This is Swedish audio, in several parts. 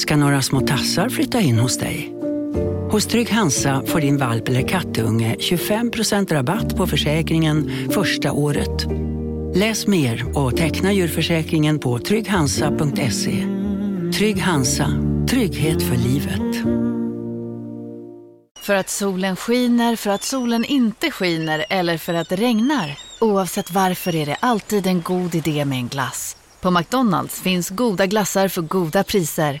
Ska några små tassar flytta in hos dig? Hos Trygg Hansa får din valp eller kattunge 25% rabatt på försäkringen första året. Läs mer och teckna djurförsäkringen på trygghansa.se. Trygg Hansa, trygghet för livet. För att solen skiner, för att solen inte skiner eller för att det regnar. Oavsett varför är det alltid en god idé med en glass. På McDonalds finns goda glassar för goda priser.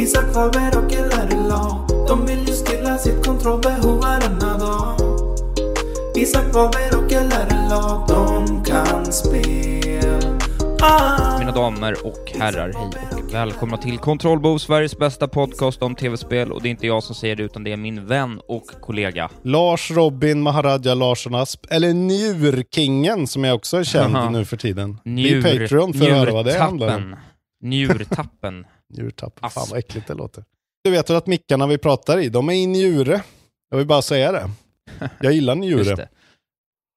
Isak Faber och LRLA De vill ju stilla sitt kontrollbehov varenda dag Isak Faber och LRLA De kan spel ah. Mina damer och herrar, hej och välkomna till Kontrollbo, Sveriges bästa podcast om tv-spel. Och det är inte jag som säger det, utan det är min vän och kollega. Lars Robin Maharaja Larsson Asp, eller Njurkingen som jag också är känd Aha. nu för tiden. Njur, Bli Patreon för att höra vad det handlar om. Njurtappen. Njurtapp, Asp. fan vad äckligt det låter. Du vet att mickarna vi pratar i, de är i njure. Jag vill bara säga det. Jag gillar njure.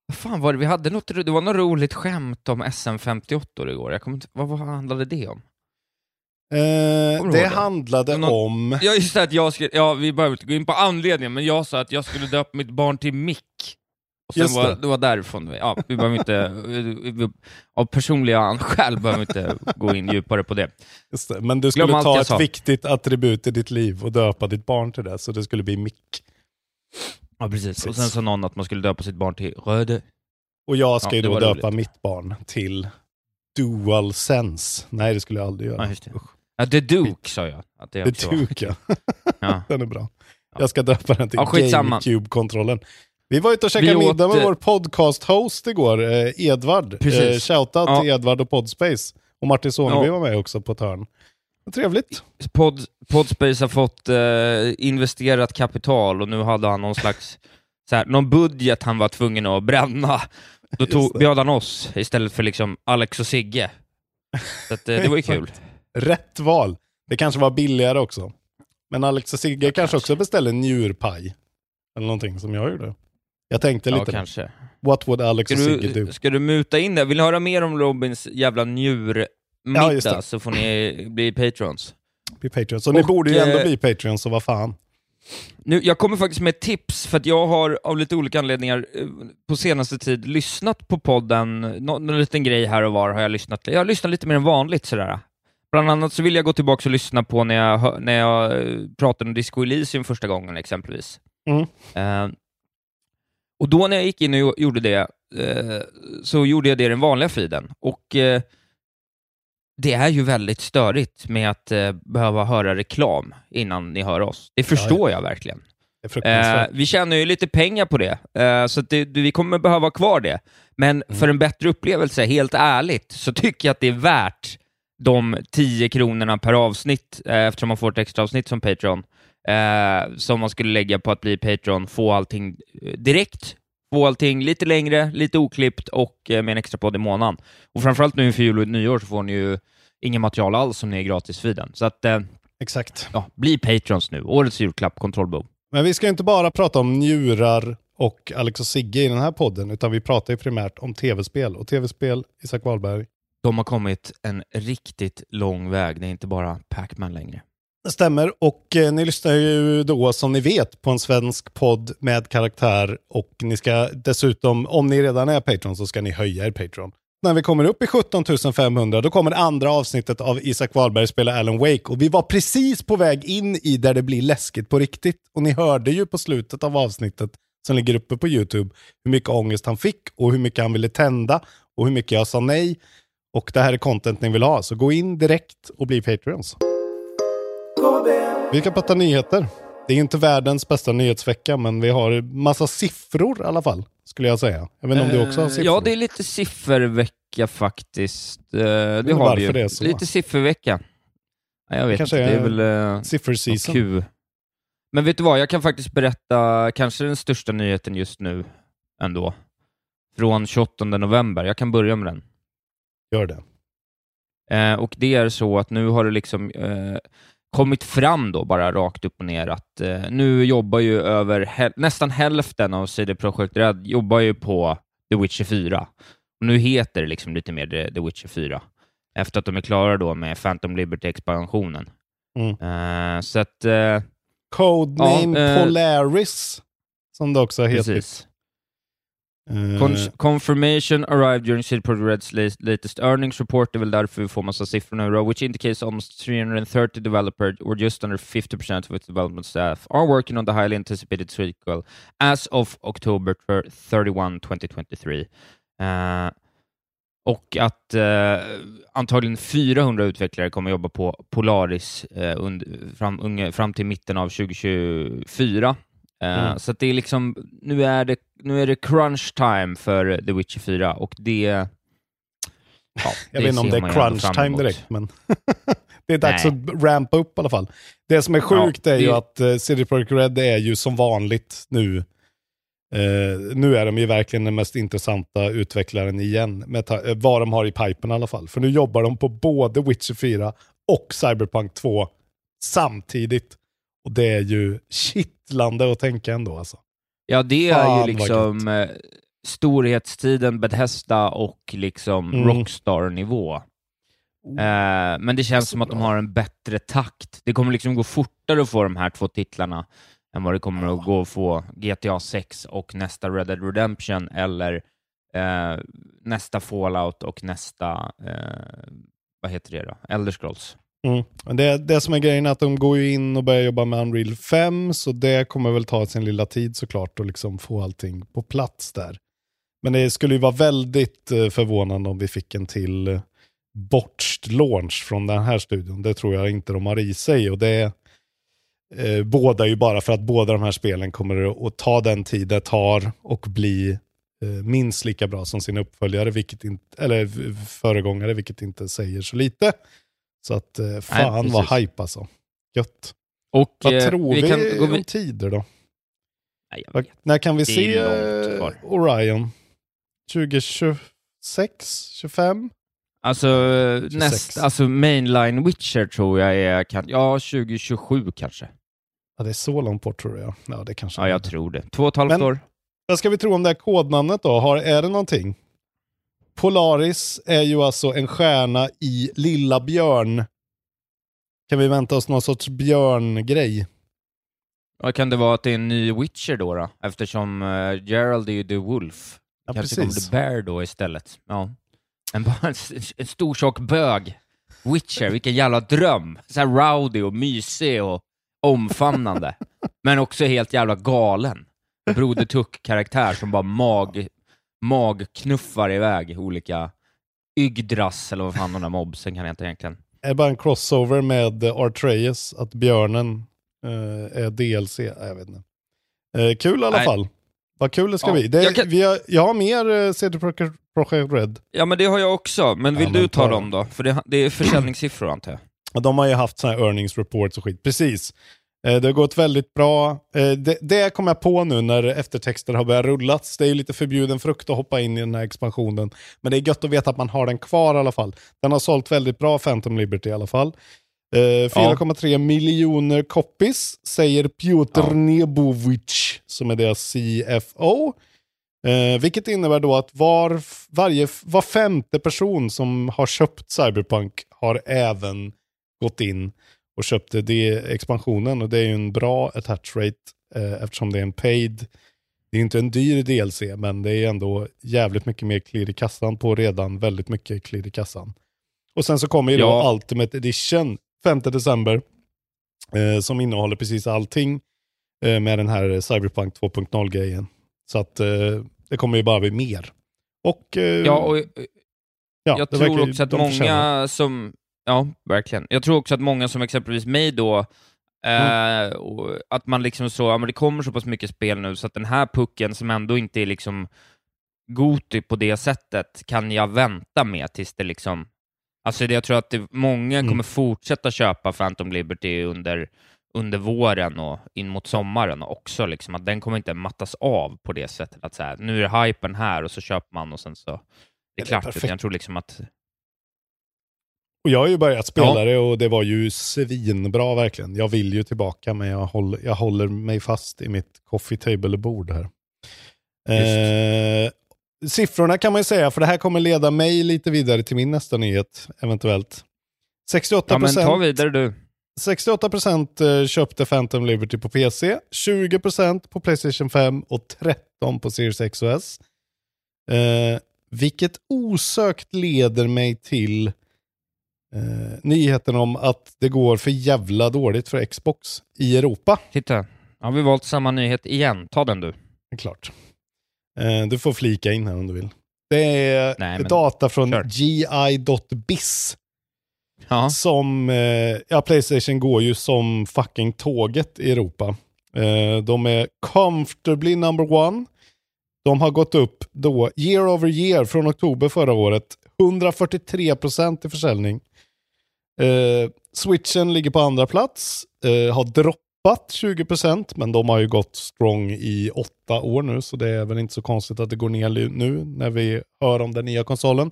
Vad fan var det, vi hade något, det var något roligt skämt om SM58 igår. Jag kommer inte, vad, vad handlade det om? Eh, det det? handlade Någon- om... Ja, just det, att jag skulle, ja, vi behöver inte gå in på anledningen, men jag sa att jag skulle döpa mitt barn till Mick. Och Just var, det. det var därifrån, vi- ja, vi behöver inte, vi- av personliga skäl behöver vi inte gå in djupare på det. Just det, men du Glöm skulle allt ta ett sa. viktigt attribut i ditt liv och döpa ditt barn till det, så det skulle bli Mick. Ja, precis. Och Precis. sen sa någon att man skulle döpa sitt barn till Röde. Och jag ska Ja, ju då döpa roligt. mitt barn till Dual Sense. Nej, det skulle jag aldrig göra. Ja, just det. Ja, The Duke sa jag. Att det Det också var. Duke, ja. Den är bra. Ja. Jag ska döpa den till Ja. GameCube-kontrollen. Vi var ute och käkade Vi middag åt, med eh, vår podcast-host igår, eh, Edvard. Precis. Eh, shoutout Ja. till Edvard och Podspace. Och Martin Soneby Ja. var med också på ett hörn. Trevligt. Pod, Podspace har fått eh, investerat kapital och nu hade han någon slags så här, någon budget han var tvungen att bränna. Då tog, bjöd han oss istället för liksom Alex och Sigge. Så att, eh, det var ju kul. Rätt val. Det kanske var billigare också. Men Alex och Sigge kanske kanske. också beställde en njurpaj. Eller någonting som jag gjorde. Jag tänkte Ja, lite. kanske. What would Alex Ska och Sigge do? du, ska du muta in det? Vill ni höra mer om Robins jävla Ja, njurmiddag det. så får ni bli patrons. Bli Patreon. Så ni Och, borde ju ändå eh, bli Patreon, så vad fan. Nu, jag kommer faktiskt med ett tips, för att jag har av lite olika anledningar eh, på senaste tid lyssnat på podden, nå- någon liten grej här och var har jag lyssnat. Jag har lyssnat lite mer än vanligt sådär. Bland annat så vill jag gå tillbaka och lyssna på när jag, när jag eh, pratade om Disco Elysium första gången exempelvis. Mm. Och då när jag gick in och gjo- gjorde det, eh, så gjorde jag det i den vanliga feeden. Och eh, det är ju väldigt störigt med att eh, behöva höra reklam innan ni hör oss. Det förstår jag verkligen. Det är Eh, vi tjänar ju lite pengar på det, eh, så det, vi kommer behöva kvar det. Men Mm. för en bättre upplevelse, helt ärligt, så tycker jag att det är värt de 10 kronorna per avsnitt, eh, eftersom man får ett extra avsnitt som Patreon, eh, som man skulle lägga på att bli Patreon, få allting eh, direkt, få allting lite längre, lite oklippt och eh, med en extra podd i månaden. Och framförallt nu inför jul och nyår så får ni ju ingen material alls som ni är gratis vid den. Så att, eh, Exakt. ja, bli Patrons nu. Årets julklapp, Kontrollbo. Men vi ska ju inte bara prata om njurar och Alex och Sigge i den här podden, utan vi pratar ju primärt om tv-spel. Och tv-spel, Isak Wahlberg. De har kommit en riktigt lång väg. Det är inte bara Pac-Man längre. Det stämmer, och eh, ni lyssnar ju då som ni vet på en svensk podd med karaktär och ni ska dessutom, om ni redan är Patreon så ska ni höja er Patreon. När vi kommer upp i 17 500 då kommer det andra avsnittet av Isak Wahlberg spelar Alan Wake och vi var precis på väg in i där det blir läskigt på riktigt. Och ni hörde ju på slutet av avsnittet som ligger uppe på YouTube hur mycket ångest han fick och hur mycket han ville tända och hur mycket jag sa nej. Och det här är content ni vill ha, så gå in direkt och bli Patreons. Vi ska prata nyheter. Det är inte världens bästa nyhetsvecka, men vi har massa siffror i alla fall, skulle jag säga. Jag vet inte om du också har Eh, siffror? Ja, det är lite siffervecka faktiskt. Eh, Det har vi ju. det är så. Lite siffervecka. Ja, jag vet inte, det är är väl uh, Sifferseason. Q. Men vet du vad, jag kan faktiskt berätta kanske den största nyheten just nu ändå. Från 28 november. Jag kan börja med den. Gör det. Eh, och det är så att nu har det liksom eh, kommit fram då bara rakt upp och ner att eh, nu jobbar ju över häl- nästan hälften av CD Projekt Red jobbar ju på The Witcher 4. Och nu heter det liksom lite mer The, The Witcher 4 efter att de är klara då med Phantom Liberty-expansionen. Mm. Eh, så att, eh, Codename Ja, eh, Polaris, som det också heter. precis. Eh, Con- confirmation arrived during CD Projekt Reds latest earnings report. Det är väl därför vi får massa siffror nu which indicates almost 330 developers or just under 50% of its development staff are working on the highly anticipated sequel as of October 31, 2023. Uh, och att uh, antagligen 400 utvecklare kommer jobba på Polaris uh, fram, unge, fram till mitten av 2024. Eh, Mm. Så det är liksom, nu är det, nu är det crunch time för The Witcher 4 och det... Ja, jag vet inte om det är ju crunch time direkt, men det är dags Nej. att rampa upp i alla fall. Det som är sjukt är ju det- att uh, CD Projekt Red är ju som vanligt nu. Eh, nu är de ju verkligen den mest intressanta utvecklaren igen, med eh, vad de har i pipen i alla fall. För nu jobbar de på både Witcher 4 och Cyberpunk 2 samtidigt. Och det är ju kittlande att tänka ändå alltså. Ja, det är Fan, ju liksom eh, storhetstiden Bethesda och liksom Mm. Rockstar-nivå. Eh, men det känns som att de bra. har en bättre takt. Det kommer liksom gå fortare att få de här två titlarna än vad det kommer att gå att få GTA 6 och nästa Red Dead Redemption eller eh, nästa Fallout och nästa, eh, vad heter det då? Elder Scrolls. Mm. Det, det som är grejen är att de går ju in och börjar jobba med Unreal 5, så det kommer väl ta sin lilla tid såklart att liksom få allting på plats där. Men det skulle ju vara väldigt eh, förvånande om vi fick en till eh, botched launch från den här studion. Det tror jag inte de har i sig och det eh, båda ju bara för att båda de här spelen kommer att- ta den tid det tar och bli eh, minst lika bra som sina uppföljare, vilket inte, eller föregångare, vilket inte säger så lite. Så att eh, fan vad precis. hype alltså. Gött. Och Vad eh, tror vi, kan gå om tider då? Nej, Vad-. När kan vi Det är se eh. Orion? 2026? 25? Alltså, 26. näst, alltså mainline Witcher tror jag är, kan, ja 2027 kanske. Ja, det är så långt bort tror jag. Ja, det kanske Ja, är jag det. tror det. Två och ett halvt Men- år. Vad ska vi tro om det här kodnamnet då? Har, är det någonting? Polaris är ju alltså en stjärna i Lilla Björn. Kan vi vänta oss någon sorts björngrej? Vad kan det vara att det är en ny Witcher då? då? Eftersom uh, Gerald är ju The Wolf. Ja, Kanske precis. kommer The Bear då istället. Ja. En, en, en stor tjock bög. Witcher, vilken jävla dröm. Så här rowdy och mysig och omfamnande. Men också helt jävla galen. Broder Tuck-karaktär som bara mag, magknuffar iväg olika Yggdras, eller vad fan de där mobsen kan heta egentligen. Är det bara en crossover med eh, Artreus, att björnen eh, är DLC? Nej, Jag vet inte. Eh, kul i alla Nej. fall. Vad kul det ska Ja, bli. Det, jag kan- vi har, jag har mer uh, CD Projekt Red. Ja, men det har jag också. Men vill Ja, men du ta ta dem då? För det, det är försäljningssiffror antar jag. De har ju haft sådana här earnings reports och skit. Precis. Eh, Det har gått väldigt bra. Eh, Det, det kom jag på nu när eftertexter har börjat rullas. Det är ju lite förbjuden frukt att hoppa in i den här expansionen. Men det är gött att veta att man har den kvar i alla fall. Den har sålt väldigt bra, Phantom Liberty i alla fall. Eh, 4,3 miljoner copies, säger Piotr Ja. Nebovic, som är deras CFO. Eh, vilket innebär då att var, varje, var femte person som har köpt Cyberpunk har även gått in och köpte det expansionen och det är ju en bra attach rate eh, eftersom det är en paid. Det är inte en dyr DLC men det är ändå jävligt mycket mer klirr i kassan på redan väldigt mycket klirr i kassan. Och sen så kommer ju Ja. då Ultimate Edition 5 december eh, som innehåller precis allting eh, med den här Cyberpunk 2.0 grejen. Så att eh, det kommer ju bara bli mer. Och, eh, Ja, och ja, jag tror också att många som... Ja, verkligen. Jag tror också att många som exempelvis mig då, Mm. och att man liksom så, ja men det kommer så pass mycket spel nu så att den här pucken som ändå inte är liksom Goti på det sättet kan jag vänta med tills det liksom Alltså det, jag tror att det, många Mm. kommer fortsätta köpa Phantom Liberty under, under våren och in mot sommaren också. Liksom, att den kommer inte mattas av på det sättet att så här, nu är hypen här och så köper man och sen så det det är är klart. perfekt. Jag tror liksom att Och jag har ju börjat spela Ja. det och det var ju svinbra verkligen. Jag vill ju tillbaka men jag håller, jag håller mig fast i mitt coffee table-bord här. Eh, siffrorna kan man ju säga, för det här kommer leda mig lite vidare till min nästa nyhet, eventuellt. 68%, ja, men ta vidare du. 68% eh, köpte Phantom Liberty på PC, 20% på Playstation 5 och 13% på Series X och S. Eh, vilket osökt leder mig till eh, nyheten om att det går för jävla dåligt för Xbox i Europa. Titta, har vi valt samma nyhet igen. Ta den du. Det är klart. Eh, du får flika in här om du vill. Det är Nej, men- data från gi.biz. Ja. Som, eh, ja Playstation går ju som fucking tåget i Europa. Eh, de är comfortably number one. De har gått upp då year over year från oktober förra året. 143% i försäljning. Eh, Switchen ligger på andra plats. Eh, har droppat 20% men de har ju gått strong i åtta år nu så det är väl inte så konstigt att det går ner nu när vi hör om den nya konsolen.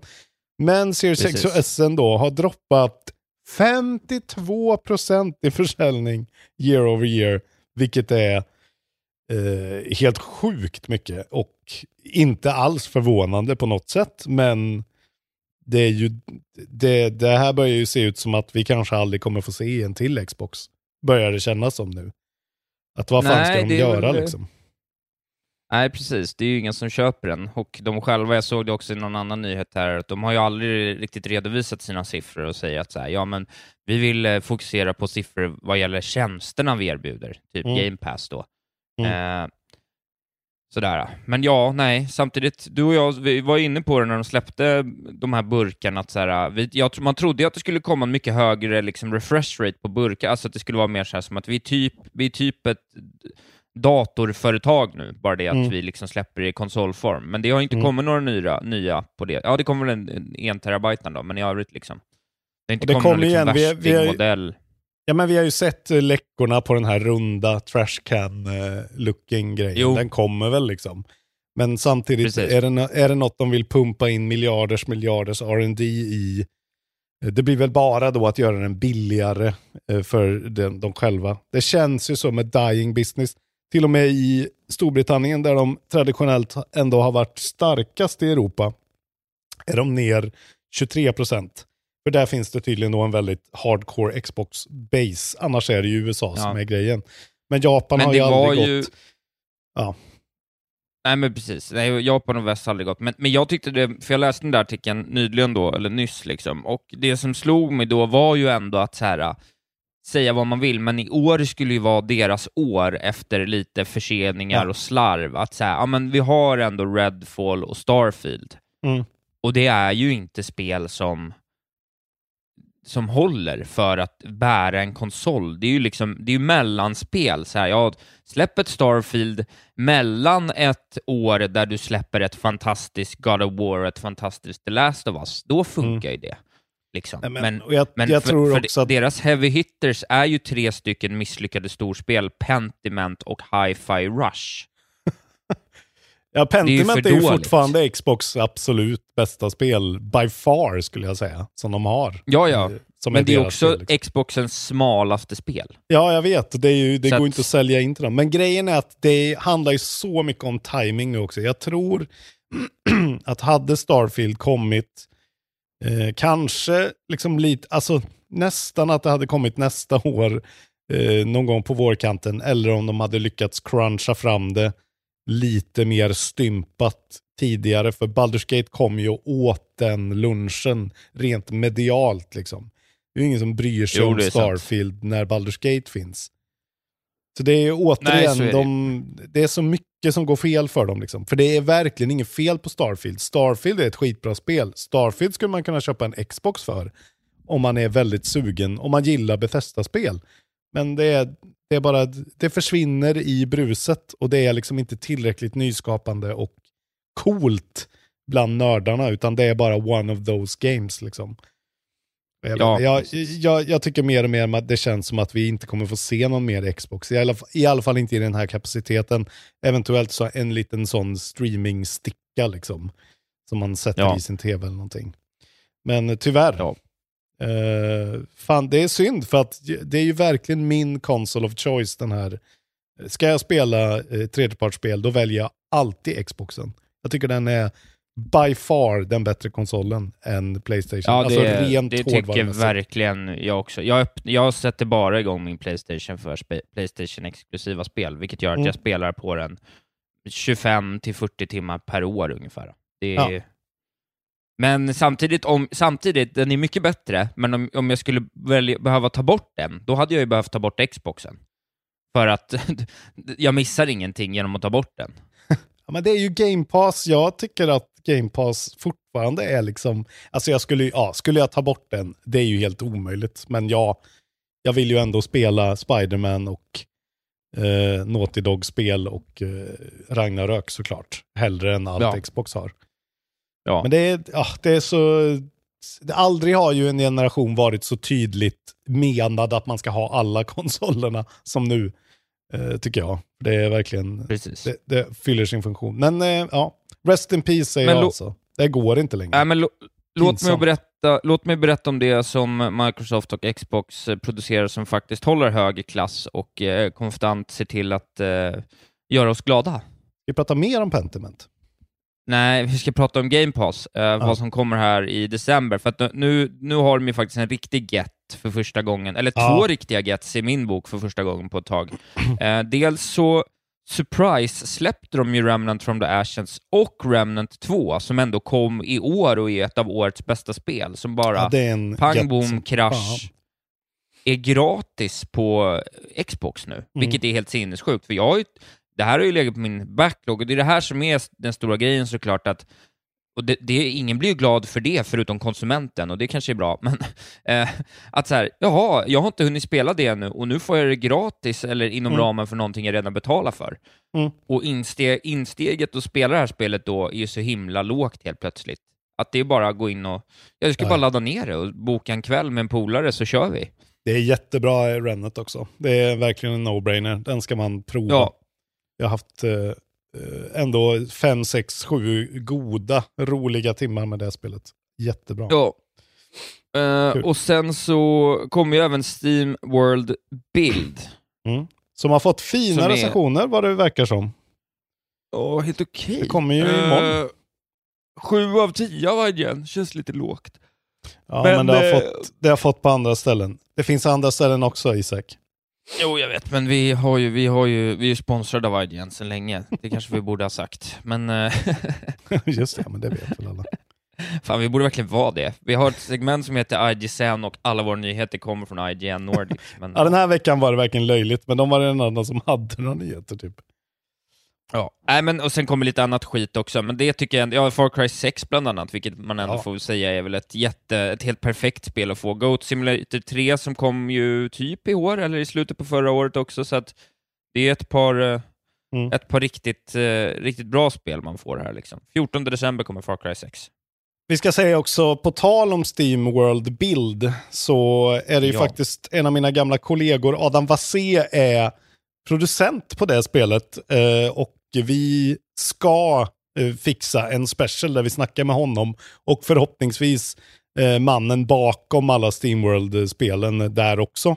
Men Series X och. S då har droppat 52% i försäljning year over year, vilket är eh, helt sjukt mycket och inte alls förvånande på något sätt, men det, är ju, det, det här börjar ju se ut som att vi kanske aldrig kommer få se en till Xbox. Börjar det kännas som nu. Att vad fan Nej, ska de göra väl- liksom? Nej, precis. Det är ju ingen som köper den. Och de själva, jag såg det också i någon annan nyhet här, att de har ju aldrig riktigt redovisat sina siffror och säger att så här, ja men vi vill eh, fokusera på siffror vad gäller tjänsterna vi erbjuder, typ Mm. Game Pass då. Mm. Eh, sådär. Men ja, nej, samtidigt, du och jag vi var inne på det när de släppte de här burkarna, att så här, vi, jag, man trodde ju att det skulle komma en mycket högre liksom, refresh rate på burkar, alltså att det skulle vara mer så här som att vi är typ, vi är typ ett datorföretag nu, bara det att Mm. vi liksom släpper i konsolform. Men det har inte Mm. kommit några nya, nya på det. Ja, det kommer väl en, en, terabyte då, men i övrigt liksom. Det har inte det kommit någon liksom igen, vi- vi värstingmodell. Ja men vi har ju sett eh, läckorna på den här runda trashcan eh. Den kommer väl liksom. Men samtidigt, Precis. är det, är det något de vill pumpa in miljarders miljarders R&D i? Eh, Det blir väl bara då att göra den billigare för den, de själva. Det känns ju som ett dying business. Till och med i Storbritannien där de traditionellt ändå har varit starkast i Europa är de ner 23 procent. För där finns det tydligen då en väldigt hardcore Xbox-base. Annars är det ju USA som Ja. är grejen. Men Japan Men har ju aldrig ju... gått... Ja. Nej men precis, Nej, Japan och väst har aldrig gått. Men, men jag tyckte det, för jag läste den där artikeln nyligen då, eller nyss liksom, och det som slog mig då var ju ändå att så här, säga vad man vill, men i år skulle ju vara deras år efter lite förseningar Ja. och slarv. Att säga, ja men vi har ändå Redfall och Starfield. Mm. Och det är ju inte spel som som håller för att bära en konsol. Det är ju liksom, det är ju mellanspel. Så här, ja, släpp ett Starfield mellan ett år där du släpper ett fantastiskt God of War och ett fantastiskt The Last of Us. Då funkar ju det. Liksom. Nej, men- men jag, men jag för, för att... deras heavy hitters är ju tre stycken misslyckade storspel, Pentiment och Hi-Fi Rush. Ja, Pentiment är är ju ju, för dåligt. fortfarande Xbox absolut bästa spel, by far skulle jag säga, som de har. Ja, ja. Eh, Som Men det är också spel, liksom. Xboxens smalaste spel. Ja, jag vet. Det, är ju, det Så går att- inte att sälja in till dem. Men grejen är att det handlar ju så mycket om timing nu också. Jag tror att hade Starfield kommit, eh, kanske liksom lite, alltså nästan att det hade kommit nästa år, eh, någon gång på vårkanten, eller om de hade lyckats cruncha fram det lite mer stympat tidigare. För Baldur's Gate kom ju åt den lunchen rent medialt liksom. Det är ju ingen som bryr sig Jo, om är sant. Starfield när Baldur's Gate finns. Så det är återigen, Nej, är det de, det är så mycket som går fel för dem. Liksom. För det är verkligen inget fel på Starfield. Starfield är ett skitbra spel. Starfield skulle man kunna köpa en Xbox för. Om man är väldigt sugen, om man gillar Bethesda-spel. Men det är, det är bara, det försvinner i bruset och det är liksom inte tillräckligt nyskapande och coolt bland nördarna, utan det är bara one of those games liksom. Jag, Ja, jag, jag, jag tycker mer och mer att det känns som att vi inte kommer få se någon mer Xbox. I alla, I alla fall inte i den här kapaciteten. Eventuellt så en liten sån streaming-sticka liksom. Som man sätter Ja. i sin tv eller någonting. Men eh, tyvärr. Ja. Eh, fan, det är synd för att det är ju verkligen min console of choice den här. Ska jag spela eh, tredjepartsspel då väljer jag alltid Xboxen. Jag tycker den är by far den bättre konsolen än Playstation. Ja, alltså det, rent det tycker verkligen jag också. Jag, jag sätter bara igång min Playstation för spe- Playstation-exklusiva spel, vilket gör att Mm. jag spelar på den 25 till 40 timmar per år ungefär. Det är... Ja. Men samtidigt, om, samtidigt, den är mycket bättre, men om, om jag skulle välja, behöva ta bort den, då hade jag ju behövt ta bort Xboxen. För att jag missar ingenting genom att ta bort den. Ja, men det är ju Game Pass. Jag tycker att Game Pass fortfarande är liksom... Alltså jag skulle, ja, skulle jag ta bort den, det är ju helt omöjligt. Men ja, jag vill ju ändå spela Spider-Man och eh, Naughty Dog-spel och eh, Ragnarök såklart. Hellre än allt Ja. Xbox har. Ja. Men det är, ja, det är så... Aldrig har ju en generation varit så tydligt menad att man ska ha alla konsolerna som nu, eh, tycker jag. Det är verkligen... Precis. Det, det fyller sin funktion. Men eh, ja, rest in peace säger Men jag alltså. Det går inte längre. Nej, men lo- låt, mig berätta, låt mig berätta om det som Microsoft och Xbox eh, producerar som faktiskt håller hög klass och eh, konstant ser till att eh, göra oss glada. Vi pratar mer om Pentiment. Nej, vi ska prata om Game Pass, eh, vad som kommer här i december. För att nu, nu har de ju faktiskt en riktig get för första gången, eller Ja. två riktiga gets i min bok för första gången på ett tag. Eh, dels så surprise släppte de ju Remnant from the Ashes och Remnant 2, som ändå kom i år och är ett av årets bästa spel, som bara Ja, pang bom Fan. krasch är gratis på Xbox Mm. nu, vilket är helt sinnessjukt. För jag har ju, det här har ju legat på min backlog och det är det här som är den stora grejen såklart att och det, det, ingen blir ju glad för det förutom konsumenten och det kanske är bra, men eh, att så här, jaha, jag har inte hunnit spela det ännu och nu får jag det gratis eller inom Mm. ramen för någonting jag redan betalar för. Mm. Och inste, insteget att spela det här spelet då är ju så himla lågt helt plötsligt. Att det är bara att gå in och, jag ska Ja. bara ladda ner det och boka en kväll med en polare så kör vi. Det är jättebra Remnant också. Det är verkligen en no-brainer. Den ska man prova. Ja, Jag har haft eh, ändå fem, sex, sju goda, roliga timmar med det spelet. Jättebra. Ja. Kul. och sen så kommer ju även Steam World Build. Mm. Som har fått fina är- recensioner vad det verkar som. Ja, helt okej. Det kommer ju imorgon. Eh, Sju av tio av igen, känns lite lågt. Ja, men, Men, det, har eh, fått, det har fått på andra ställen. Det finns andra ställen också, Isak. Jo, jag vet, men vi har ju, vi har ju, vi är ju sponsrade av IGN sedan länge. Det kanske vi borde ha sagt. Men eh, Just det, men det vet väl alla. fan, vi borde verkligen vara det. Vi har ett segment som heter IGSN och alla våra nyheter kommer från IGN Nordic. Men, Ja, den här veckan var det verkligen löjligt, men de var den enda som hade några nyheter typ. Ja, Nej, men, och sen kommer lite annat skit också, men det tycker jag, ja, Far Cry 6 bland annat, vilket man ändå Ja. får säga är väl ett jätte, ett helt perfekt spel att få. Goat Simulator 3 som kom ju typ i år, eller i slutet på förra året också, så att det är ett par, eh, Mm. ett par riktigt, eh, riktigt bra spel man får här liksom. 14 december kommer Far Cry 6. Vi ska säga också, på tal om Steam World Build, så är det ju Ja. faktiskt en av mina gamla kollegor, Adam Vassé, är producent på det spelet. Eh, och vi ska eh, fixa en special där vi snackar med honom och förhoppningsvis eh, mannen bakom alla Steam World-spelen där också.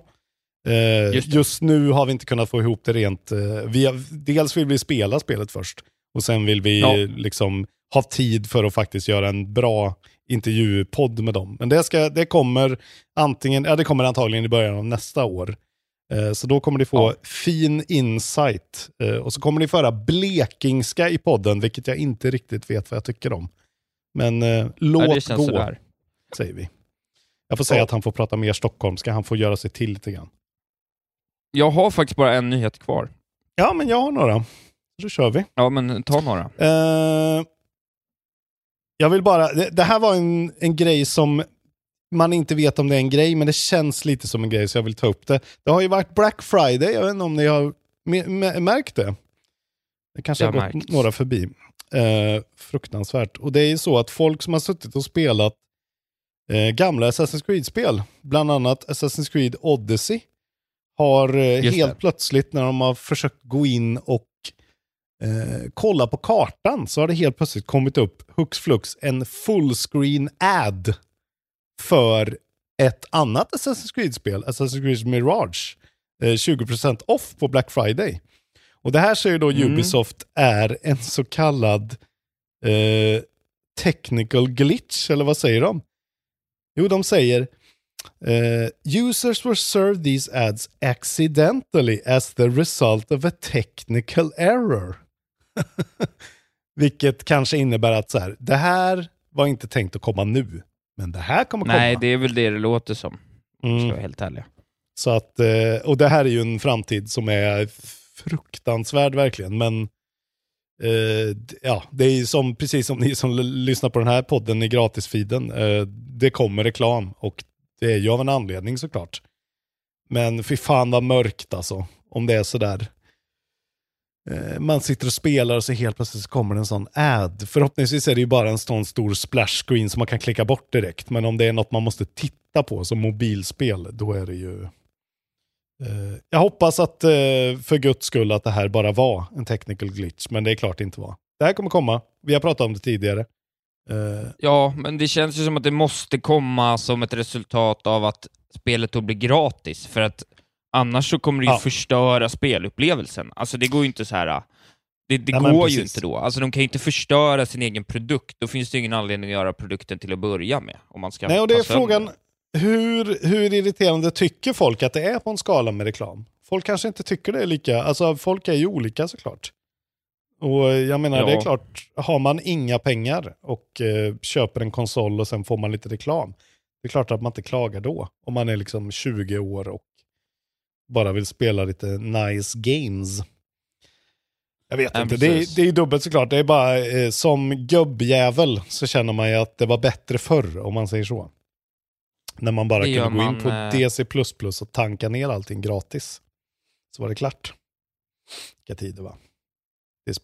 Eh, Just just, nu har vi inte kunnat få ihop det rent. Vi har, dels vill vi spela spelet först och sen vill vi Ja. liksom ha tid för att faktiskt göra en bra intervjupodd med dem. Men det, ska, det kommer antingen, ja det kommer antagligen i början av nästa år. Eh, så då kommer ni få Ja. fin insight. Eh, och så kommer ni föra blekingska i podden, vilket jag inte riktigt vet vad jag tycker om. Men eh, låt gå, sådär. säger vi. Jag får säga Ja. att han får prata mer stockholmska, han får göra sig till lite grann. Jag har faktiskt bara en nyhet kvar. Ja, men jag har några. Så kör vi. Ja, men ta några. Eh, jag vill bara, det, det här var en, en grej som man inte vet om det är en grej, men det känns lite som en grej så jag vill ta upp det. Det har ju varit Black Friday, jag vet inte om ni har märkt det. Det kanske har gått märkt. några förbi. Eh, fruktansvärt. Och det är ju så att folk som har suttit och spelat eh, gamla Assassin's Creed-spel. Bland annat Assassin's Creed Odyssey har eh, helt det. plötsligt när de har försökt gå in och eh, kolla på kartan så har det helt plötsligt kommit upp hux flux en fullscreen ad för ett annat Assassin's Creed-spel, Assassin's Creed Mirage. Eh, 20% off på Black Friday. Och det här säger då Mm. Ubisoft är en så kallad eh, technical glitch, eller vad säger de? Jo, de säger eh, users were served these ads accidentally as the result of a technical error. Vilket kanske innebär att så här, det här var inte tänkt att komma nu, men det här kommer komma. Nej, det är väl det det låter som. Ska Mm. jag vara helt ärlig. Så att, eh, och det här är ju en framtid som är fruktansvärd verkligen, men d- ja, det är ju som, precis som ni som lyssnar på den här podden i gratisfeeden, eh, det kommer reklam och det är ju av en anledning såklart. Men fy fan vad mörkt alltså, om det är sådär. Eh, man sitter och spelar och så helt plötsligt kommer det en sån ad. Förhoppningsvis är det ju bara en sån stor splash screen som man kan klicka bort direkt. Men om det är något man måste titta på som mobilspel, då är det ju... Eh, jag hoppas att eh, för guds skull att det här bara var en technical glitch, men det är klart det inte var. Det här kommer komma. Vi har pratat om det tidigare. Eh, Ja, men det känns ju som att det måste komma som ett resultat av att spelet då blir gratis, för att annars så kommer det ju Ja. förstöra spelupplevelsen. Alltså det går ju inte så här... Det, det Nej, går ju inte då. Alltså de kan ju inte förstöra sin egen produkt. Då finns det ju ingen anledning att göra produkten till att börja med. Om man ska Nej, och det är frågan, hur, hur irriterande tycker folk att det är på en skala med reklam? Folk kanske inte tycker det är lika, alltså folk är ju olika såklart. Och jag menar, Ja. det är klart, har man inga pengar och eh, köper en konsol och sen får man lite reklam, det är klart att man inte klagar då. Om man är liksom 20 år och bara vill spela lite nice games. Jag vet inte, det är, det är dubbelt såklart. Det är bara eh, som gubbjävel så känner man ju att det var bättre förr om man säger så. När man bara Det kunde gå in man, på eh, DC++ och tanka ner allting gratis. Så var det klart. Vilka tider va? DC++.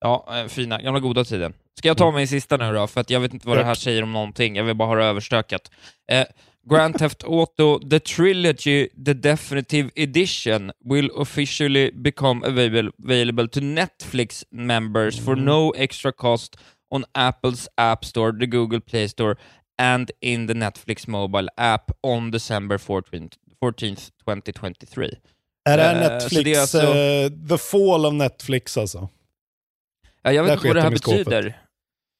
Ja, eh, fina, gamla goda tiden. Ska jag ta mig sista nu då? För att jag vet inte vad det här Tack. säger om någonting. Jag vill bara ha det överstökat. Eh, Grand Theft Auto The Trilogy The Definitive Edition will officially become available, to Netflix members for no extra cost on Apple's App Store, the Google Play Store and in the Netflix mobile app on December 14th, 14th 2023. Är det här Netflix, det är alltså- eh, the fall of Netflix alltså? Ja, jag vet inte vad det här betyder.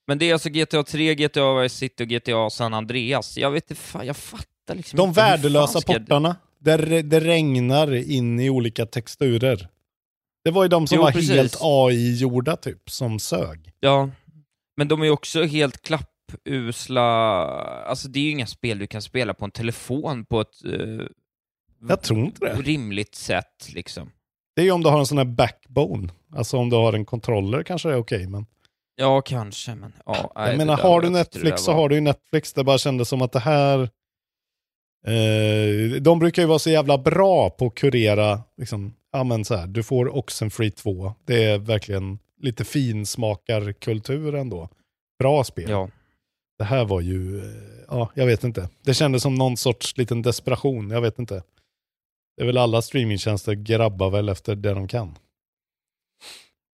Men det är alltså GTA 3, GTA Vice City och GTA San Andreas. Jag vet inte, fan, jag fattar liksom De inte. värdelösa ska portarna, där det regnar in i olika texturer. Det var ju de som Jo, var precis. helt AI-gjorda typ, som sög. Ja, men de är ju också helt klappusla. Alltså det är ju inga spel du kan spela på en telefon på ett eh, Jag tror inte det. rimligt sätt liksom. Det är ju om du har en sån här backbone. Alltså om du har en kontroller kanske det är okej, men Ja, kanske, men ja. nej, jag menar, har var- du Netflix där så var- har du ju Netflix. Det bara kändes som att det här... Eh, de brukar ju vara så jävla bra på att kurera, liksom, ja men så här, du får Oxenfree 2. Det är verkligen lite finsmakarkultur ändå. Bra spel. Ja. Det här var ju, eh, ja, jag vet inte. Det kändes som någon sorts liten desperation, jag vet inte. Det är väl alla streamingtjänster grabbar väl efter det de kan.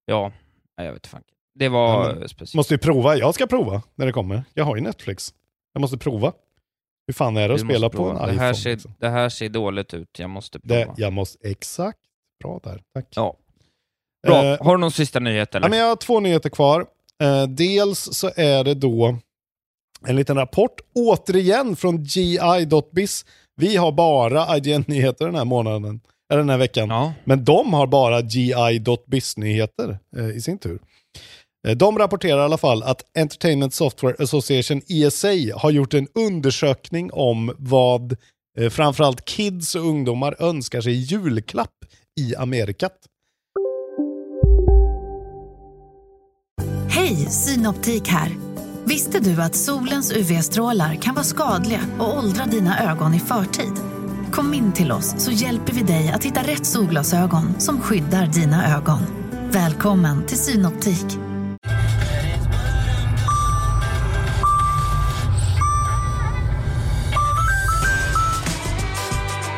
Ja, jag vet fan. Det var Ja, speciellt. Måste ju prova, jag ska prova när det kommer. Jag har ju Netflix. Jag måste prova. Hur fan är det att Du spela måste på en prova. iPhone? det här, ser, liksom? det här ser dåligt ut, jag måste prova. det, jag måste, exakt. Bra där, tack. Ja. Bra, Eh, har du någon sista nyhet eller? Ja, men jag har två nyheter kvar. Eh, dels så är det då en liten rapport, återigen från GI.biz. Vi har bara IGN-nyheter den här månaden, eller den här veckan. Ja. Men de har bara GI.biz-nyheter eh, i sin tur. Eh, de rapporterar i alla fall att Entertainment Software Association, ESA, har gjort en undersökning om vad eh, framförallt kids och ungdomar önskar sig i julklapp i Amerikat. Hej, Synoptik här. Visste du att solens UV-strålar kan vara skadliga och åldra dina ögon i förtid? Kom in till oss så hjälper vi dig att hitta rätt solglasögon som skyddar dina ögon. Välkommen till Synoptik.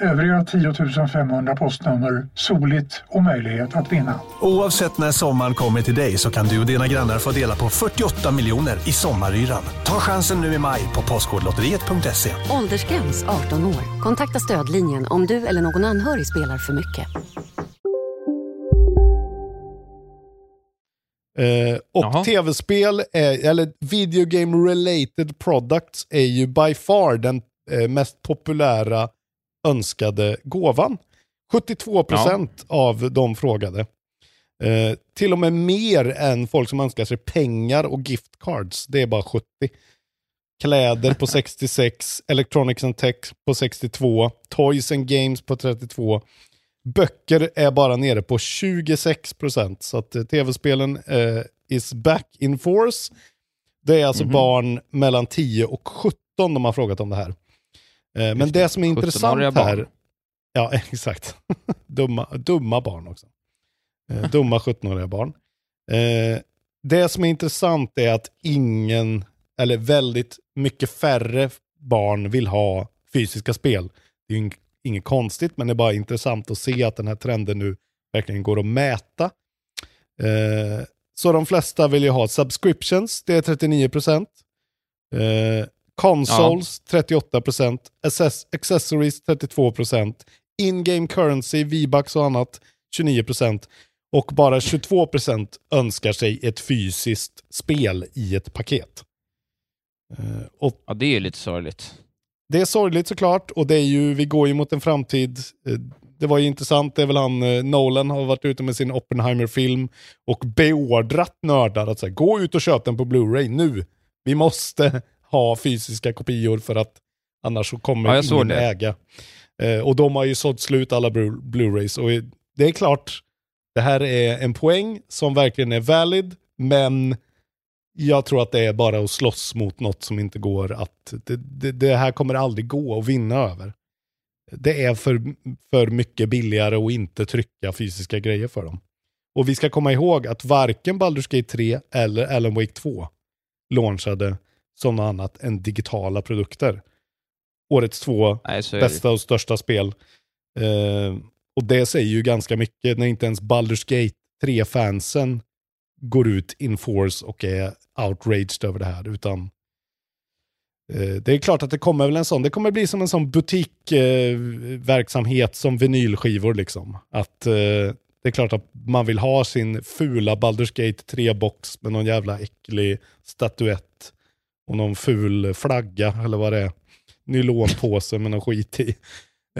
Övriga 10 500 postnummer, soligt och möjlighet att vinna. Oavsett när sommaren kommer till dig så kan du och dina grannar få dela på 48 miljoner i sommaryran. Ta chansen nu i maj på Postkodlotteriet.se. Åldersgräns 18 år. Kontakta stödlinjen om du eller någon anhörig spelar för mycket. Eh, och Jaha. tv-spel, är, eller video game related products är ju by far den eh, mest populära önskade gåvan. 72% av de frågade. Eh, till och med mer än folk som önskar sig pengar och gift cards. Det är bara 70. Kläder på 66, Electronics and Tech på 62, Toys and Games på 32. Böcker är bara nere på 26%. Så att eh, tv-spelen eh, is back in force. Det är alltså Mhm. barn mellan 10 och 17 de har frågat om det här. Eh, men det som är 17-åriga intressant barn. här... Ja, exakt. dumma, dumma barn också. Eh, dumma 17-åriga barn. Eh, det som är intressant är att ingen, eller väldigt mycket färre barn vill ha fysiska spel. Det är inget konstigt, men det är bara intressant att se att den här trenden nu verkligen går att mäta. Så de flesta vill ju ha subscriptions, det är 39%. Eh, consoles 38%, access- accessories 32%, in-game currency, V-bucks och annat 29% och bara 22% önskar sig ett fysiskt spel i ett paket. Eh, och Ja, det är lite sorgligt. det är sorgligt såklart och det är ju, vi går ju mot en framtid. eh, Det var ju intressant, det är väl han, eh, Nolan har varit ute med sin Oppenheimer-film och beordrat nördar att säga, gå ut och köp den på Blu-ray nu. Vi måste ha fysiska kopior för att annars så kommer Ja, ingen det. äga. Eh, och de har ju sålt slut alla Blu- Blu-rays och eh, det är klart, det här är en poäng som verkligen är valid, men jag tror att det är bara att slåss mot något som inte går att... Det, det, det här kommer aldrig gå att vinna över. Det är för, för mycket billigare att inte trycka fysiska grejer för dem. Och vi ska komma ihåg att varken Baldur's Gate 3 eller Alan Wake 2 launchade som något annat än digitala produkter. Årets två Nej, bästa och största spel. Eh, och det säger ju ganska mycket när inte ens Baldur's Gate 3-fansen går ut in force och är outraged över det här. Utan eh, det är klart att det kommer väl en sån, det kommer bli som en sån butikverksamhet eh, som vinylskivor liksom. Att eh, det är klart att man vill ha sin fula Baldur's Gate 3-box med någon jävla äcklig statyett och någon ful flagga eller vad det är. Nylonpåse med någon skit i.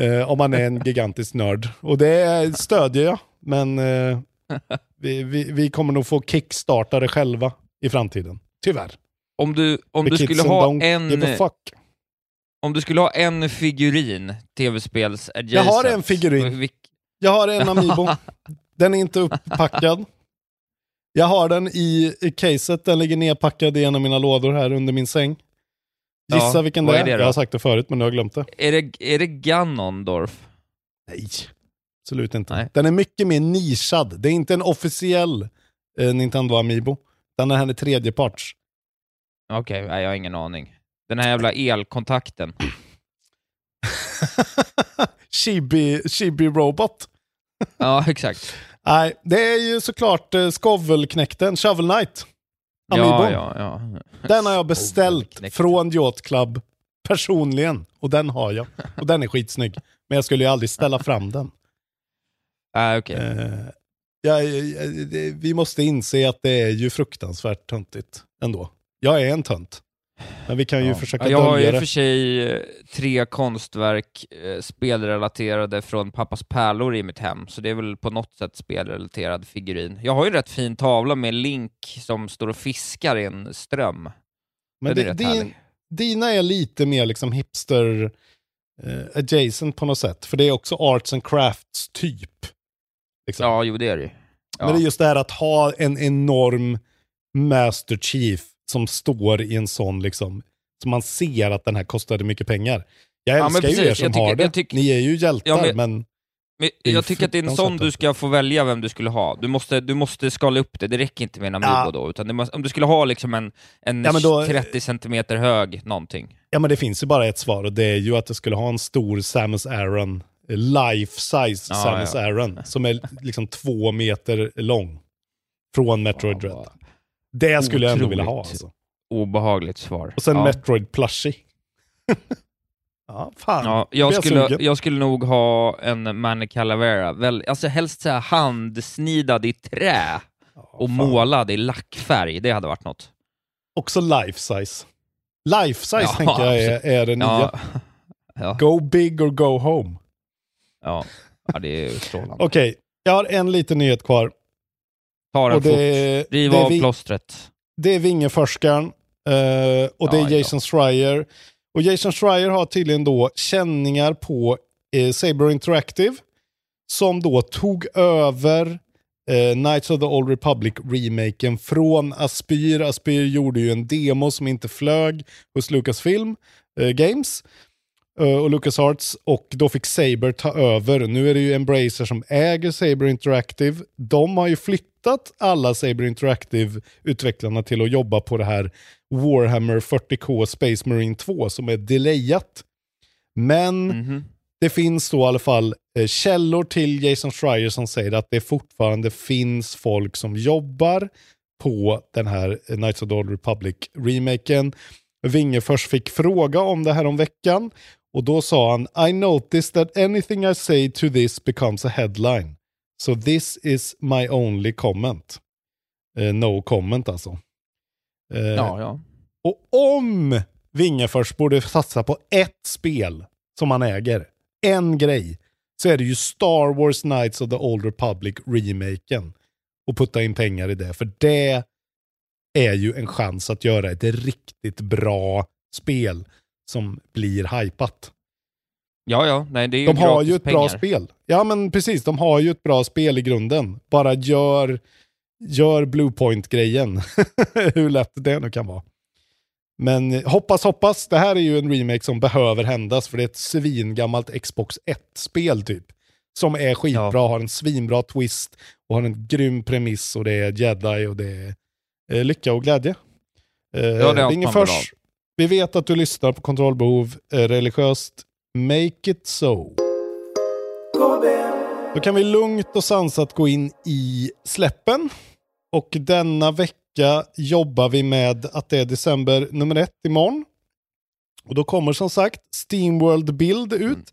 Eh, om man är en gigantisk nörd. Och det stödjer jag, men eh, vi, vi, vi kommer nog få kickstarta det själva i framtiden. Tyvärr. Om du, om The du skulle ha en... Om du skulle ha en figurin, tv-spels adjacent. Jag har en figurin. Jag har en Amiibo. Den är inte upppackad. Jag har den i, i caset, den ligger nedpackad i en av mina lådor här under min säng. Gissa Ja, vilken det är det? Jag har sagt det förut men nu har jag glömt det. Är det, är det Ganondorf? Nej, absolut inte. Nej. Den är mycket mer nischad. Det är inte en officiell eh, Nintendo Amiibo. Den här är tredjeparts. Okej, nej, jag har ingen aning. Den här jävla elkontakten. Chibi, Chibi Robot. Ja, exakt. Nej, det är ju såklart eh, Skovelknäkten, Shovel Knight. Amiibon. Ja, ja, ja. Den har jag beställt från Yacht Club personligen. Och den har jag. Och den är skitsnygg. Men jag skulle ju aldrig ställa fram den. Ah, okej. Eh, ja, ja, det- vi måste inse att det är ju fruktansvärt töntigt ändå. Jag är en tönt. Men vi kan ju Ja. försöka Ja, Jag har ju för sig eh, tre konstverk eh, spelrelaterade från pappas pärlor i mitt hem, så det är väl på något sätt spelrelaterad figurin. Jag har ju en rätt fin tavla med Link som står och fiskar i en ström. Men är det, rätt din, dina är lite mer liksom hipster eh, adjacent på något sätt. För det är också arts and crafts typ. Liksom. Ja, jo det är det ju. Men det är just det här att ha en enorm Master Chief som står i en sån liksom, så man ser att den här kostade mycket pengar. Jag Ja, älskar ju precis. er som Jag tycker- har det. jag tycker- Ni är ju hjältar, Ja, men- men... Men ju jag tycker att det är en sån du ska få välja vem du skulle ha. Du måste, du måste skala upp det, det räcker inte med en Amiibo Ja. då. Utan måste, om du skulle ha liksom en, en Ja, då- 30 centimeter hög någonting. Ja, men det finns ju bara ett svar och det är ju att det skulle ha en stor Samus Aran, eh, life size Ja, Samus ja. Aran, som är liksom två meter lång. Från Metroid Dread. Det skulle jag ändå vilja ha. Otroligt Alltså. Obehagligt svar. Och sen ja. Metroid Plushie. ja, fan. Ja, jag, skulle, sugen. jag skulle nog ha en Manny Calavera, väl, alltså helst så här handsnidad i trä och målad i lackfärg, det hade varit något. Också life size. Life size Ja, tänker jag är, är det nya. Ja. Ja. Go big or go home. Ja, ja det är strålande. Okej, jag har en liten nyhet kvar. Ta den Och det- fort. Riv av vi- plåstret. Det är Vingeforskaren eh, och det Ja, är ja. Jason Schreier. Och Jason Schreier har tydligen då känningar på eh, Saber Interactive som då tog över eh, Knights of the Old Republic-remaken från Aspyr. Aspyr gjorde ju en demo som inte flög hos Lucasfilm eh, Games eh, och LucasArts och då fick Saber ta över. Nu är det ju Embracer som äger Saber Interactive. De har ju flyttat alla Saber Interactive-utvecklarna till att jobba på det här Warhammer 40K Space Marine 2 som är delayat. Men Mhm. det finns då i alla fall eh, källor till Jason Schreier som säger att det fortfarande finns folk som jobbar på den här Knights of the Old Republic-remaken. Wingefors fick fråga om det här om veckan och då sa han I noticed that anything I say to this becomes a headline. So this is my only comment. Eh, no comment alltså. Eh, Ja, ja. och om Wingefors borde satsa på ett spel som han äger, en grej, så är det ju Star Wars Knights of the Old Republic remaken. Och putta in pengar i det, för det är ju en chans att göra ett riktigt bra spel som blir hypat. Ja, ja, nej det är De har ju ett bra pengar. spel. Ja, men precis. De har ju ett bra spel i grunden. Bara gör, gör Bluepoint-grejen. Hur lätt det nu kan vara. Men eh, hoppas, hoppas. Det här är ju en remake som behöver händas för det är ett svingammalt Xbox 1-spel typ. Som är skitbra, har en svinbra twist och har en grym premiss och det är jedi och det är eh, lycka och glädje. Eh, det är Wingefors, vill ha. vi vet att du lyssnar på kontrollbehov eh, religiöst. Make it so. Då kan vi lugnt och sansat gå in i släppen. Och denna vecka jobbar vi med att det är december nummer ett imorgon. Och då kommer som sagt Steamworld Build ut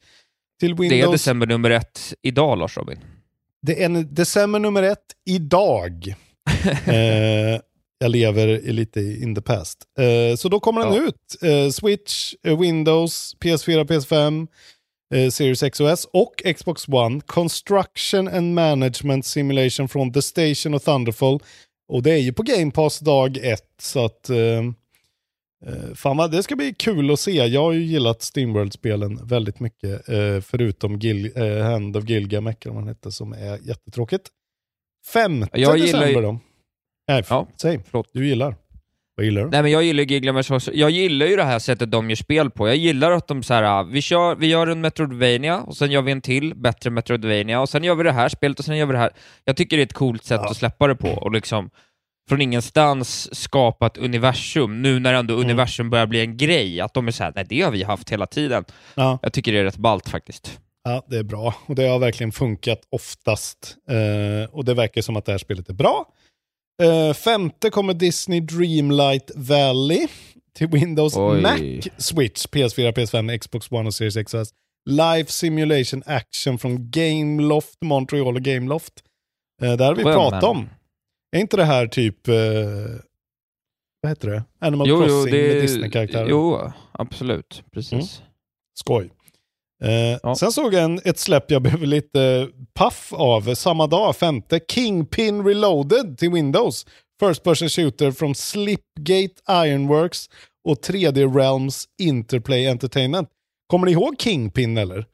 till Windows. Det är december nummer ett idag, Lars Robin. Det är december nummer ett idag. eh, jag lever i lite in the past. Eh, så då kommer den ut. Eh, Switch, eh, Windows, PS4, PS5, eh, Series XOS och Xbox One. Construction and Management Simulation från The Station och Thunderful. Och det är ju på Game Pass dag ett. Så att... Eh, Eh, fan vad, det ska bli kul att se. Jag har ju gillat Steamworld-spelen väldigt mycket. Förutom Gil, Hand of Gilgamesh, om han hette, som är jättetråkigt. Femte Jag gillar december då. Nej, Ja, säg. Du gillar. Vad gillar du? Nej men jag gillar också. Jag gillar ju det här sättet de gör spel på. Jag gillar att de så här, vi, kör, vi gör en Metroidvania och sen gör vi en till bättre Metroidvania och sen gör vi det här spelet och sen gör vi det här. Jag tycker det är ett coolt sätt att släppa det på och liksom från ingenstans skapa ett universum, nu när ändå universum börjar bli en grej, att de är såhär, nej det har vi haft hela tiden. Ja. Jag tycker det är rätt ballt faktiskt. Ja, det är bra. Och det har verkligen funkat oftast. Eh, och det verkar som att det här spelet är bra. Eh, femte kommer Disney Dreamlight Valley till Windows, Oj. Mac, Switch, PS4, PS5, Xbox One och Series XS. Live Simulation Action från Gameloft, Montreal och Gameloft. Eh, det har vi pratat om. Är inte det här typ, eh, vad heter det? Animal Jo, jo, Crossing det, med Disney-karaktärer? jo, absolut. Precis. Skoj. Eh, Sen såg jag en, ett släpp jag blev lite paff av samma dag, femte. Kingpin Reloaded till Windows. First person shooter från Slipgate Ironworks och 3D Realms Interplay Entertainment. Kommer ni ihåg Kingpin eller?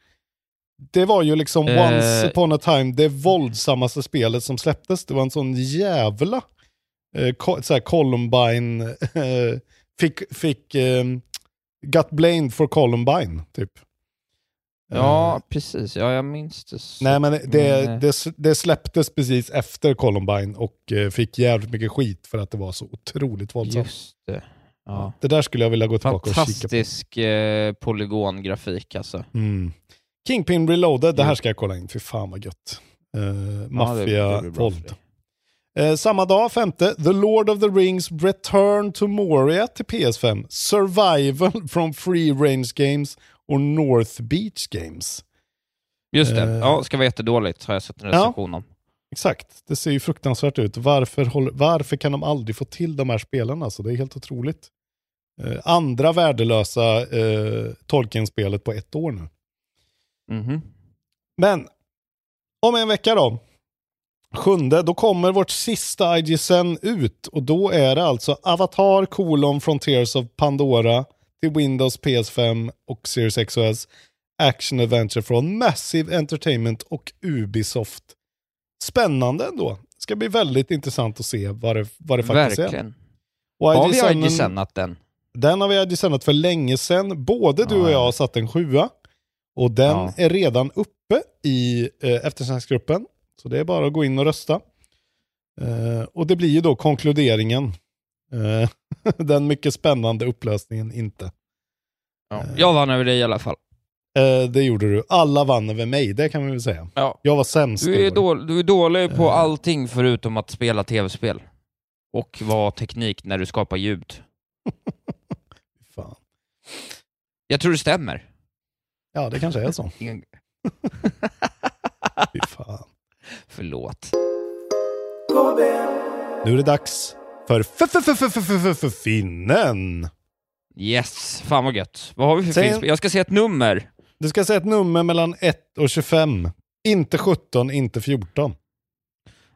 det var ju liksom Eh. once upon a time det våldsammaste spelet som släpptes. Det var en sån jävla eh, så här Columbine, eh, fick, fick eh, got blamed for Columbine typ. Ja, precis. Ja, jag minns det. så. Nej men det, Men, eh, det, det släpptes precis efter Columbine och eh, fick jävligt mycket skit för att det var så otroligt våldsamt. Just det. Ja. Det där skulle jag vilja gå tillbaka och kika på. Fantastisk eh, polygongrafik alltså. Mm. Kingpin Reloaded, det här Mm. ska jag kolla in. Fy fan vad gött. Bra Maffia-våld. Eh, samma dag, femte, The Lord of the Rings Return to Moria till PS5. Survival from Free Range Games och North Beach Games. Just det. Eh. Ja, ska vara jättedåligt har jag sett en Ja. recension om. Exakt, det ser ju fruktansvärt ut. Varför, håller, varför kan de aldrig få till de här spelen? Alltså, det är helt otroligt. Eh, andra värdelösa eh, Tolkien-spelet på ett år nu. Mhm. Men om en vecka då, sjunde, då kommer vårt sista IGSN ut och då är det alltså Avatar colon Frontiers of Pandora till Windows, PS5 och Series XOS Action Adventure från Massive Entertainment och Ubisoft. Spännande ändå. Ska bli väldigt intressant att se vad det, vad det faktiskt är. Verkligen. Har vi IGSN IGSNat den? den har vi IGSNat för länge sedan. Både du och jag har satt en sjua. Och den Ja. är redan uppe i eh, eftersnacksgruppen. Så det är bara att gå in och rösta. Eh, och det blir ju då konkluderingen. Eh, den mycket spännande upplösningen inte. Ja. Jag vann över dig i alla fall. Eh, det gjorde du. Alla vann över mig, det kan vi väl säga. Ja. Jag var sämst. Du är, dålig, du är dålig Eh. på allting förutom att spela tv-spel. Och vara teknik när du skapar ljud. Fan. Jag tror det stämmer. Ja, det kanske är så. Fy fan. Förlåt. Nu är det dags för f- f- f- f- f- f- f- finnen. Yes, fan vad gött. Vad har vi för Säg filmspel? Jag ska se ett nummer. Du ska säga ett nummer mellan 1 och 25. Inte 17, inte 14.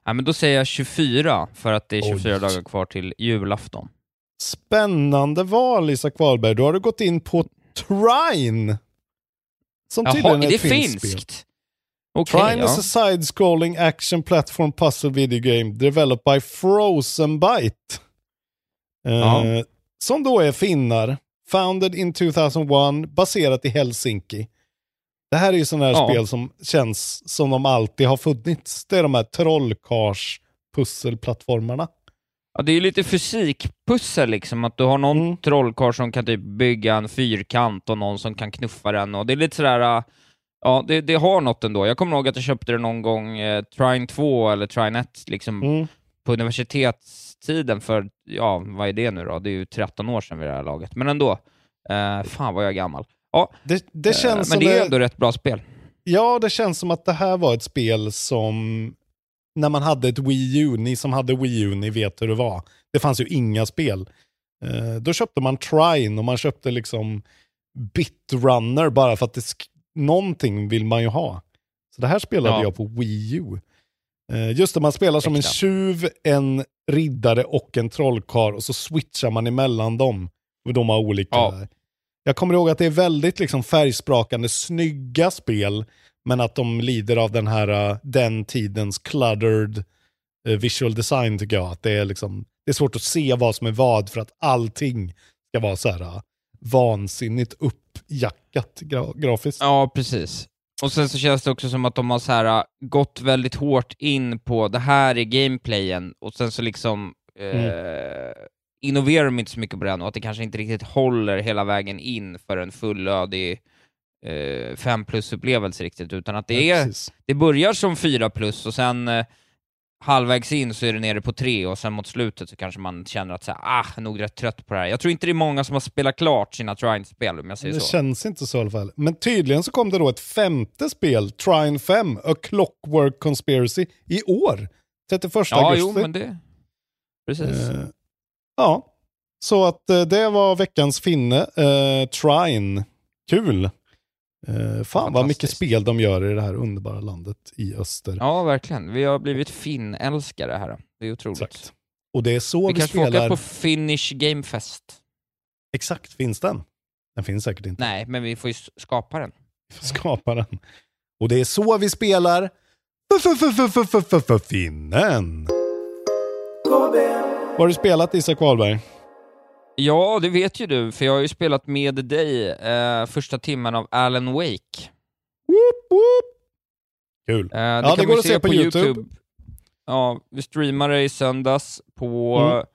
Ja, men då säger jag 24, för att det är 24 Oj. dagar kvar till julafton. Spännande val, Isak Wahlberg. Då har du gått in på Trine. Som Jaha, tydligen är det finskt Okej, Trine ja. is a side-scrolling action platform puzzle video game developed by Frozen Byte. Eh, Ja. Som då är finnar. Founded in 2001, baserat i Helsinki. Det här är ju sådana här Ja. spel som känns som de alltid har funnits. Det är de här trollkars pusselplattformarna. Ja, det är ju lite fysikpussel liksom, att du har någon Mm. trollkarl som kan typ bygga en fyrkant och någon som kan knuffa den och det är lite sådär, ja det, det har något ändå. Jag kommer ihåg att jag köpte det någon gång, eh, Trine 2 eller Trine 1, liksom Mm. på universitetstiden för, ja vad är det nu då? Det är ju 13 år sedan vid det här laget, men ändå. Eh, fan vad jag är gammal. Ja, Det, det eh, känns men som det är ändå rätt bra spel. Ja, det känns som att det här var ett spel som, när man hade ett Wii U, ni som hade Wii U, ni vet hur det var. Det fanns ju inga spel. Eh, då köpte man Trine och man köpte liksom Bitrunner bara för att det någonting vill man ju ha. Så det här spelade Ja. jag på Wii U. Eh, just det, man spelar som en tjuv, en riddare och en trollkarl och så switchar man emellan dem. Och de har olika... Ja. Jag kommer ihåg att det är väldigt liksom färgsprakande, snygga spel, men att de lider av den här, uh, den tidens cluttered uh, visual design tycker jag. Att det är liksom, det är svårt att se vad som är vad för att allting ska vara så här vansinnigt uppjackat gra grafiskt. Ja, precis. Och sen så känns det också som att de har så här äh, gått väldigt hårt in på det här är gameplayen och sen så liksom eh, innoverar de inte så mycket på den och att det kanske inte riktigt håller hela vägen in för en fullödig eh, 5 plus-upplevelse riktigt, utan att det Ja, är, precis. det börjar som 4 plus och sen eh, halvvägs in så är det nere på 3 och sen mot slutet så kanske man känner att så här, ah, nog rätt trött på det här. Jag tror inte det är många som har spelat klart sina Trine-spel om jag säger Det så. känns inte så i alla fall. Men tydligen så kom det då ett femte spel, Trine 5, A Clockwork Conspiracy, i år. 31 Ja, augusti. jo, men det... Precis. Eh, ja, så att eh, det var veckans finne. Eh, Trine, kul. Eh, fan vad mycket spel de gör i det här underbara landet i öster. Ja, verkligen. Vi har blivit Finn-älskare här. Det är otroligt. Exakt. Och det är så Vi vi, kanske får spelar. åka på Finnish Game Fest. Exakt, finns den? Den finns säkert inte. Nej, men vi får ju skapa den. Vi får skapa den. Och det är så vi spelar Finnen. Vad har du spelat Isak Wahlberg? Ja, det vet ju du, för jag har ju spelat med dig eh, första timmen av Alan Wake. Woop, woop. Kul. Eh, det ja, kan det går att se på YouTube. Ja, vi streamade i söndags på, Mm.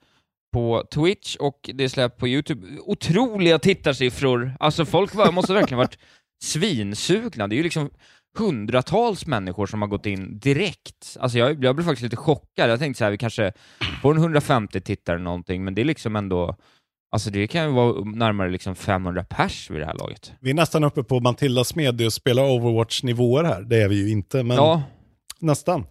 på Twitch och det är släppt på YouTube. Otroliga tittarsiffror. Alltså folk var, måste verkligen varit svinsugna. Det är ju liksom hundratals människor som har gått in direkt. Alltså jag, jag blev faktiskt lite chockad. Jag tänkte så här, vi kanske får en 150 tittare eller någonting, men det är liksom ändå Alltså det kan ju vara närmare liksom 500 pers vid det här laget. Vi är nästan uppe på Matilda Smedjö spelar Overwatch-nivåer här. Det är vi ju inte, men Ja, nästan.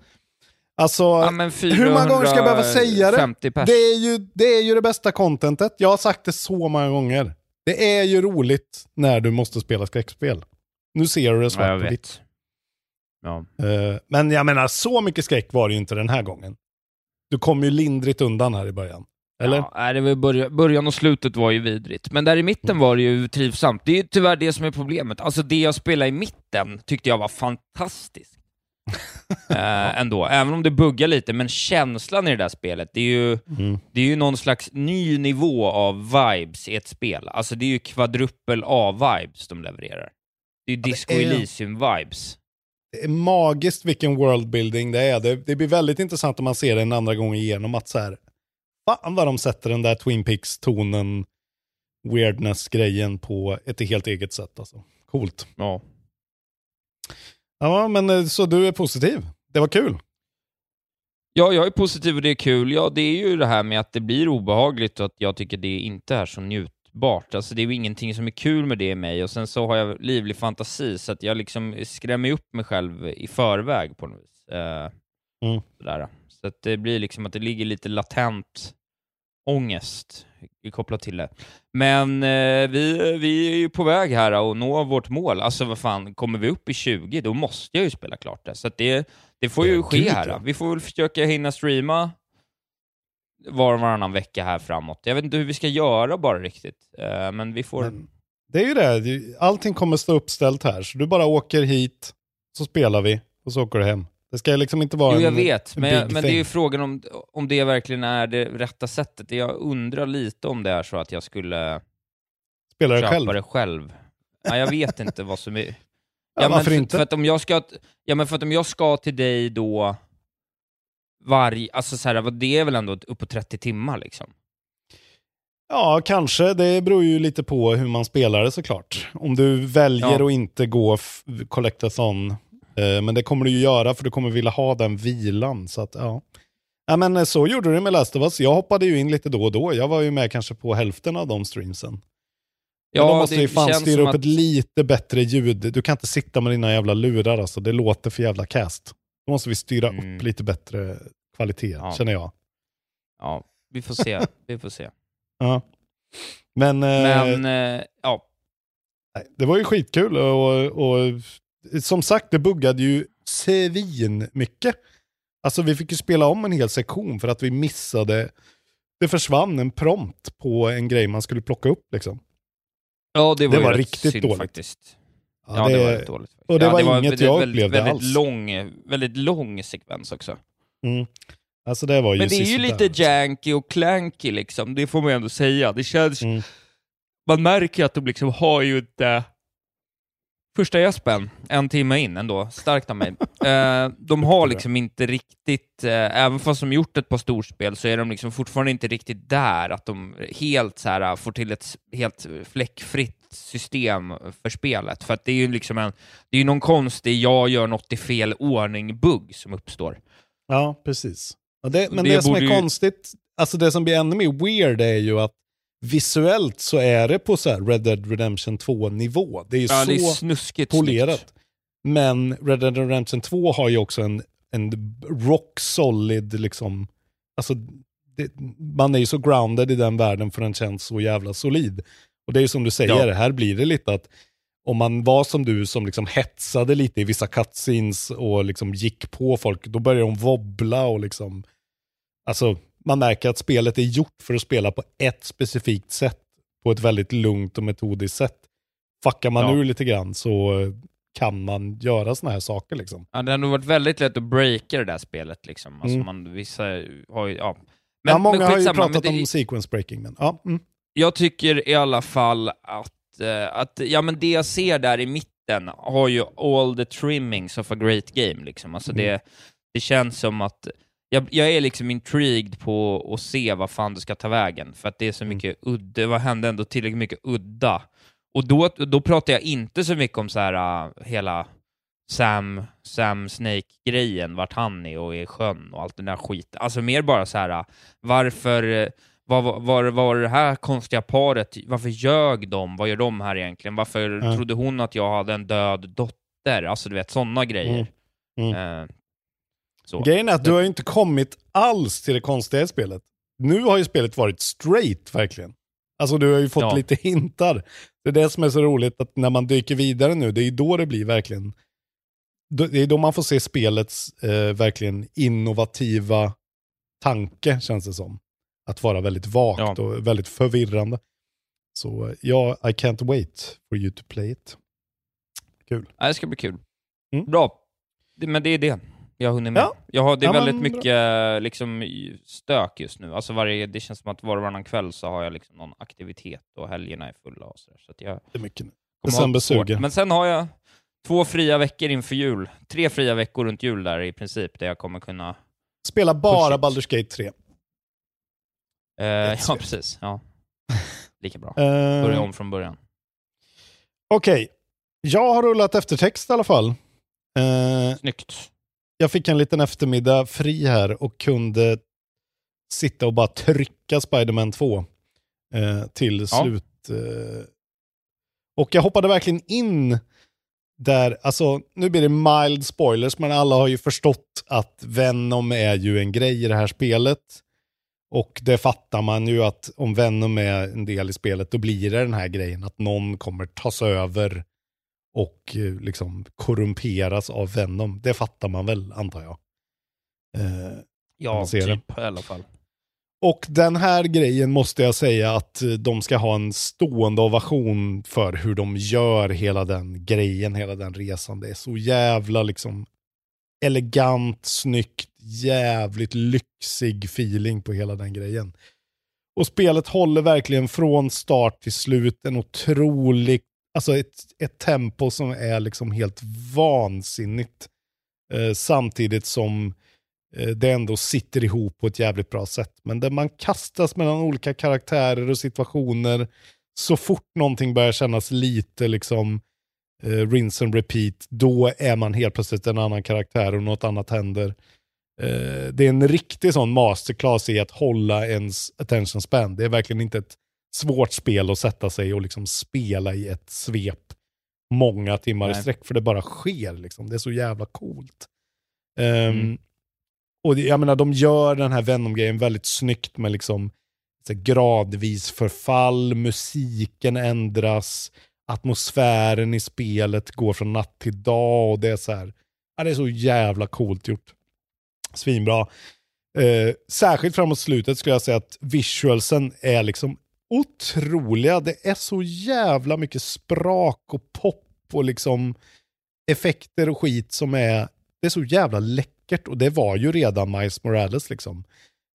Alltså, ja men hur många gånger ska jag behöva säga det? 450 pers. Det är, ju, det är ju det bästa contentet. Jag har sagt det så många gånger. Det är ju roligt när du måste spela skräckspel. Nu ser du det svart på vitt. Ja. Eh, Men jag menar, så mycket skräck var det ju inte den här gången. Du kom ju lindrigt undan här i början. Eller? Ja, nej, det var början, början och slutet var ju vidrigt. Men där i mitten var det ju trivsamt. Det är ju tyvärr det som är problemet. Alltså det jag spelade i mitten tyckte jag var fantastiskt. eh, ändå, även om det buggar lite, men känslan i det där spelet, det är ju, Mm. det är ju någon slags ny nivå av vibes i ett spel. Alltså det är ju kvadrupel A-vibes de levererar. Det är ju Disco är- Elysium-vibes. Magiskt vilken worldbuilding det är. Det, det blir väldigt intressant om man ser det en andra gång igenom att så här, fan vad de sätter den där Twin Peaks-tonen, weirdness-grejen på ett helt eget sätt. Alltså. Coolt. Ja. Ja, men eh, så du är positiv. Det var kul. Ja, jag är positiv och det är kul. Ja, det är ju det här med att det blir obehagligt och att jag tycker det inte är så njutbart. Alltså det är ju ingenting som är kul med det i mig och sen så har jag livlig fantasi så att jag liksom skrämmer upp mig själv i förväg på något vis. Eh, Mm. sådär. Så att det blir liksom att det ligger lite latent ångest kopplat till det. Men eh, vi, vi är ju på väg här och nå vårt mål. Alltså vad fan, kommer vi upp i 20 då måste jag ju spela klart det. Så att det, det får ju Ja, ske här. ja. Vi får väl försöka hinna streama var och varannan vecka här framåt. Jag vet inte hur vi ska göra bara riktigt, eh, men vi får... Men det är ju det. Det- Allting kommer stå uppställt här. Så du bara åker hit, så spelar vi och så åker du hem. Det ska liksom inte vara Jo, jag en, vet, en men, jag, men det är ju frågan om, om det verkligen är det rätta sättet. Jag undrar lite om det är så att jag skulle Spelar det själv. det själv. Ja, jag vet inte vad som är... Ja, men varför för, inte? För att om jag ska, ja, men för att om jag ska till dig då varje, alltså så här, det är väl ändå uppåt 30 timmar liksom? Ja, kanske. Det beror ju lite på hur man spelar det såklart. Om du väljer Ja. att inte gå collectathon, men det kommer du ju göra för du kommer vilja ha den vilan. Så att, ja. Ja, men eh, så gjorde du med Last of Us. Jag hoppade ju in lite då och då. Jag var ju med kanske på hälften av de streamsen. Men Ja, då måste vi fan styra upp att- ett lite bättre ljud. Du kan inte sitta med dina jävla lurar alltså. Det låter för jävla cast. Då måste vi styra Mm. upp lite bättre kvalitet, Ja. känner jag. Ja, vi får se, vi får se. Ja. Men, eh, Men, eh, ja, Det var ju skitkul och, och som sagt, det buggade ju svin mycket. Alltså vi fick ju spela om en hel sektion för att vi missade, det försvann en prompt på en grej man skulle plocka upp liksom. ja det var, Det ju var riktigt synd dåligt. faktiskt. Ja, Ja, det, det- var rätt dåligt. och det ja, var det inget väldigt, jag väldigt, upplevde väldigt alls. Lång, väldigt lång sekvens också. Mm. Alltså det var ju Men det är ju lite alltså. janky och clanky liksom, det får man ju ändå säga. Det känns... Mm. Man märker att de liksom har ju inte... Första gäspen, en timme in ändå, starkt av mig. Eh, de har liksom inte riktigt, eh, även fast de gjort ett par storspel, så är de liksom fortfarande inte riktigt där, att de helt så här, eh, får till ett helt fläckfritt system för spelet. För det är ju liksom en, det är någon konstig jag gör något i fel ordning-bugg som uppstår. Ja, precis. Det, men Det det, som är borde ju- konstigt, alltså det som blir ännu mer weird är ju att visuellt så är det på så här Red Dead Redemption 2-nivå. Det är ju Ja, så det är snuskigt polerat. snyggt. Men Red Dead Redemption 2 har ju också en, en rock solid, liksom, alltså det, man är ju så grounded i den världen för den känns så jävla solid. Och det är ju som du säger, Ja. här blir det lite att om man var som du som liksom hetsade lite i vissa cutscenes och liksom gick på folk, då börjar de wobbla och liksom, alltså man märker att spelet är gjort för att spela på ett specifikt sätt, på ett väldigt lugnt och metodiskt sätt. Fuckar man Ja. ur lite grann så eh, kan man göra såna här saker liksom. Ja, det har nog varit väldigt lätt att breaka det där spelet. Liksom. Alltså, Mm. man, vissa har ju, ja. ja, många har ju pratat men det- om sequence breaking, men ja. Mm. Jag tycker i alla fall att, eh, att ja, men det jag ser där i mitten har ju all the trimmings of a great game. Liksom. Alltså Mm. det, det känns som att jag, jag är liksom intrigued på att se vad fan det ska ta vägen, för att det är så Mm. mycket udda, vad hände ändå tillräckligt mycket udda. Och då, då pratar jag inte så mycket om så här uh, hela Sam, Sam Snake-grejen, vart han är och är sjön och allt den där skiten. Alltså mer bara så här, uh, varför, uh, vad var, var, var det här konstiga paret, varför ljög de? Vad gör de här egentligen? Varför Ja. trodde hon att jag hade en död dotter? Alltså du vet, sådana grejer. Mm. Eh, så. Grejen är att du har ju inte kommit alls till det konstiga i spelet. Nu har ju spelet varit straight, verkligen. Alltså du har ju fått Ja. lite hintar. Det är det som är så roligt, att när man dyker vidare nu, det är då det blir verkligen... Det är då man får se spelets eh, verkligen innovativa tanke, känns det som. Att vara väldigt vagt Ja. och väldigt förvirrande. Så ja, I can't wait for you to play it. Kul. Ja, det ska bli kul. Mm. Bra. Men det är det jag har hunnit med. Ja. Jag har, det är Ja, väldigt men mycket liksom, stök just nu. Alltså varje, det känns som att var och varannan kväll så har jag liksom någon aktivitet och helgerna är fulla och. Så att jag Det är mycket nu. December suger. Men sen har jag två fria veckor inför jul. Tre fria veckor runt jul där i princip, där jag kommer kunna... Spela bara. Baldur's Gate 3. Eh, ja, precis. Ja. Lika bra. Eh, Börja om från början. Okej, jag har rullat eftertext i alla fall. Eh, Snyggt. Jag fick en liten eftermiddag fri här och kunde sitta och bara trycka Spider-Man 2 eh, till Ja. slut. Eh, och jag hoppade verkligen in där, alltså nu blir det mild spoilers, men alla har ju förstått att Venom är ju en grej i det här spelet. Och det fattar man ju att om Venom är en del i spelet, då blir det den här grejen att någon kommer tas över och eh, liksom korrumperas av Venom. Det fattar man väl, antar jag. Eh, Ja, ser det. typ i alla fall. och den här grejen måste jag säga att eh, de ska ha en stående ovation för hur de gör hela den grejen, hela den resan. Det är så jävla liksom elegant, snyggt, jävligt lyxig feeling på hela den grejen. Och spelet håller verkligen från start till slut en otrolig, alltså ett, ett tempo som är liksom helt vansinnigt. Eh, samtidigt som eh, det ändå sitter ihop på ett jävligt bra sätt. Men där man kastas mellan olika karaktärer och situationer så fort någonting börjar kännas lite liksom eh, rinse and repeat, då är man helt plötsligt en annan karaktär och något annat händer. Eh, det är en riktig sån masterclass i att hålla ens attention span. Det är verkligen inte ett svårt spel att sätta sig och liksom spela i ett svep många timmar i Nej. sträck, för det bara sker. Liksom. Det är så jävla coolt. Ehm, Mm. och jag menar, de gör den här Venom-grejen väldigt snyggt med liksom gradvis förfall, musiken ändras, atmosfären i spelet går från natt till dag och det är så här, ja, det är så jävla coolt gjort. Svinbra. Eh, särskilt framåt slutet skulle jag säga att visualsen är liksom otroliga. Det är så jävla mycket sprak och pop och liksom effekter och skit som är, det är så jävla läckert och det var ju redan Miles Morales liksom.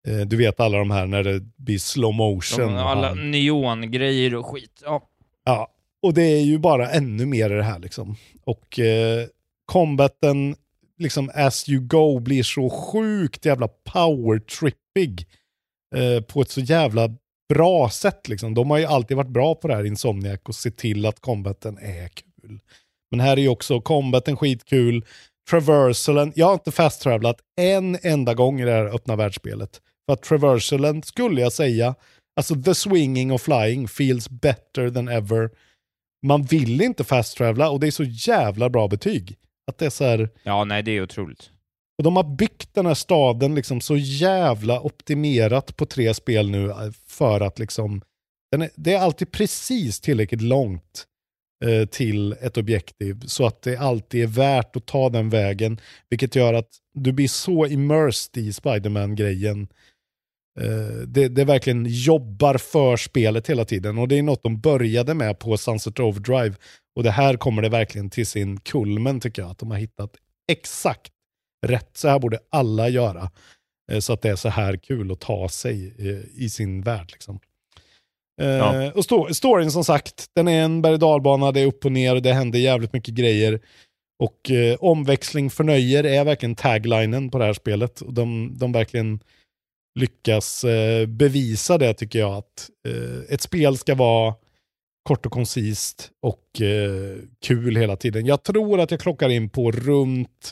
Eh, du vet alla de här när det blir slow motion. Alla han- neongrejer och skit. Ja. Ja, och det är ju bara ännu mer i det här liksom. Och eh, combaten, liksom as you go, blir så sjukt jävla power-trippig. Eh, på ett så jävla bra sätt liksom. De har ju alltid varit bra på det här Insomniac och se till att combaten är kul. Men här är ju också combaten skitkul. Traversalen, jag har inte fast travelat en enda gång i det här öppna världsspelet. För att traversalen skulle jag säga, alltså the swinging och flying feels better than ever. Man vill inte fast travela och det är så jävla bra betyg. Att det är så här, ja, nej det är otroligt och de har byggt den här staden liksom så jävla optimerat på tre spel nu eh, för att liksom, den är, det är alltid precis tillräckligt långt eh, till ett objektiv så att det alltid är värt att ta den vägen. Vilket gör att du blir så immersed i Spiderman-grejen Eh, det, det verkligen jobbar för spelet hela tiden och det är något de började med på Sunset Overdrive. Och det här kommer det verkligen till sin kulmen tycker jag, att de har hittat exakt rätt. Så här borde alla göra. Eh, så att det är så här kul att ta sig eh, i sin värld. Liksom. Eh, Ja. Och sto- storyn som sagt, den är en berg dalbana, det är upp och ner, det händer jävligt mycket grejer. Och eh, omväxling förnöjer är verkligen taglinen på det här spelet. Och de, de verkligen lyckas eh, bevisa det tycker jag. Att eh, ett spel ska vara kort och koncist och kul hela tiden. Jag tror att jag klockar in på runt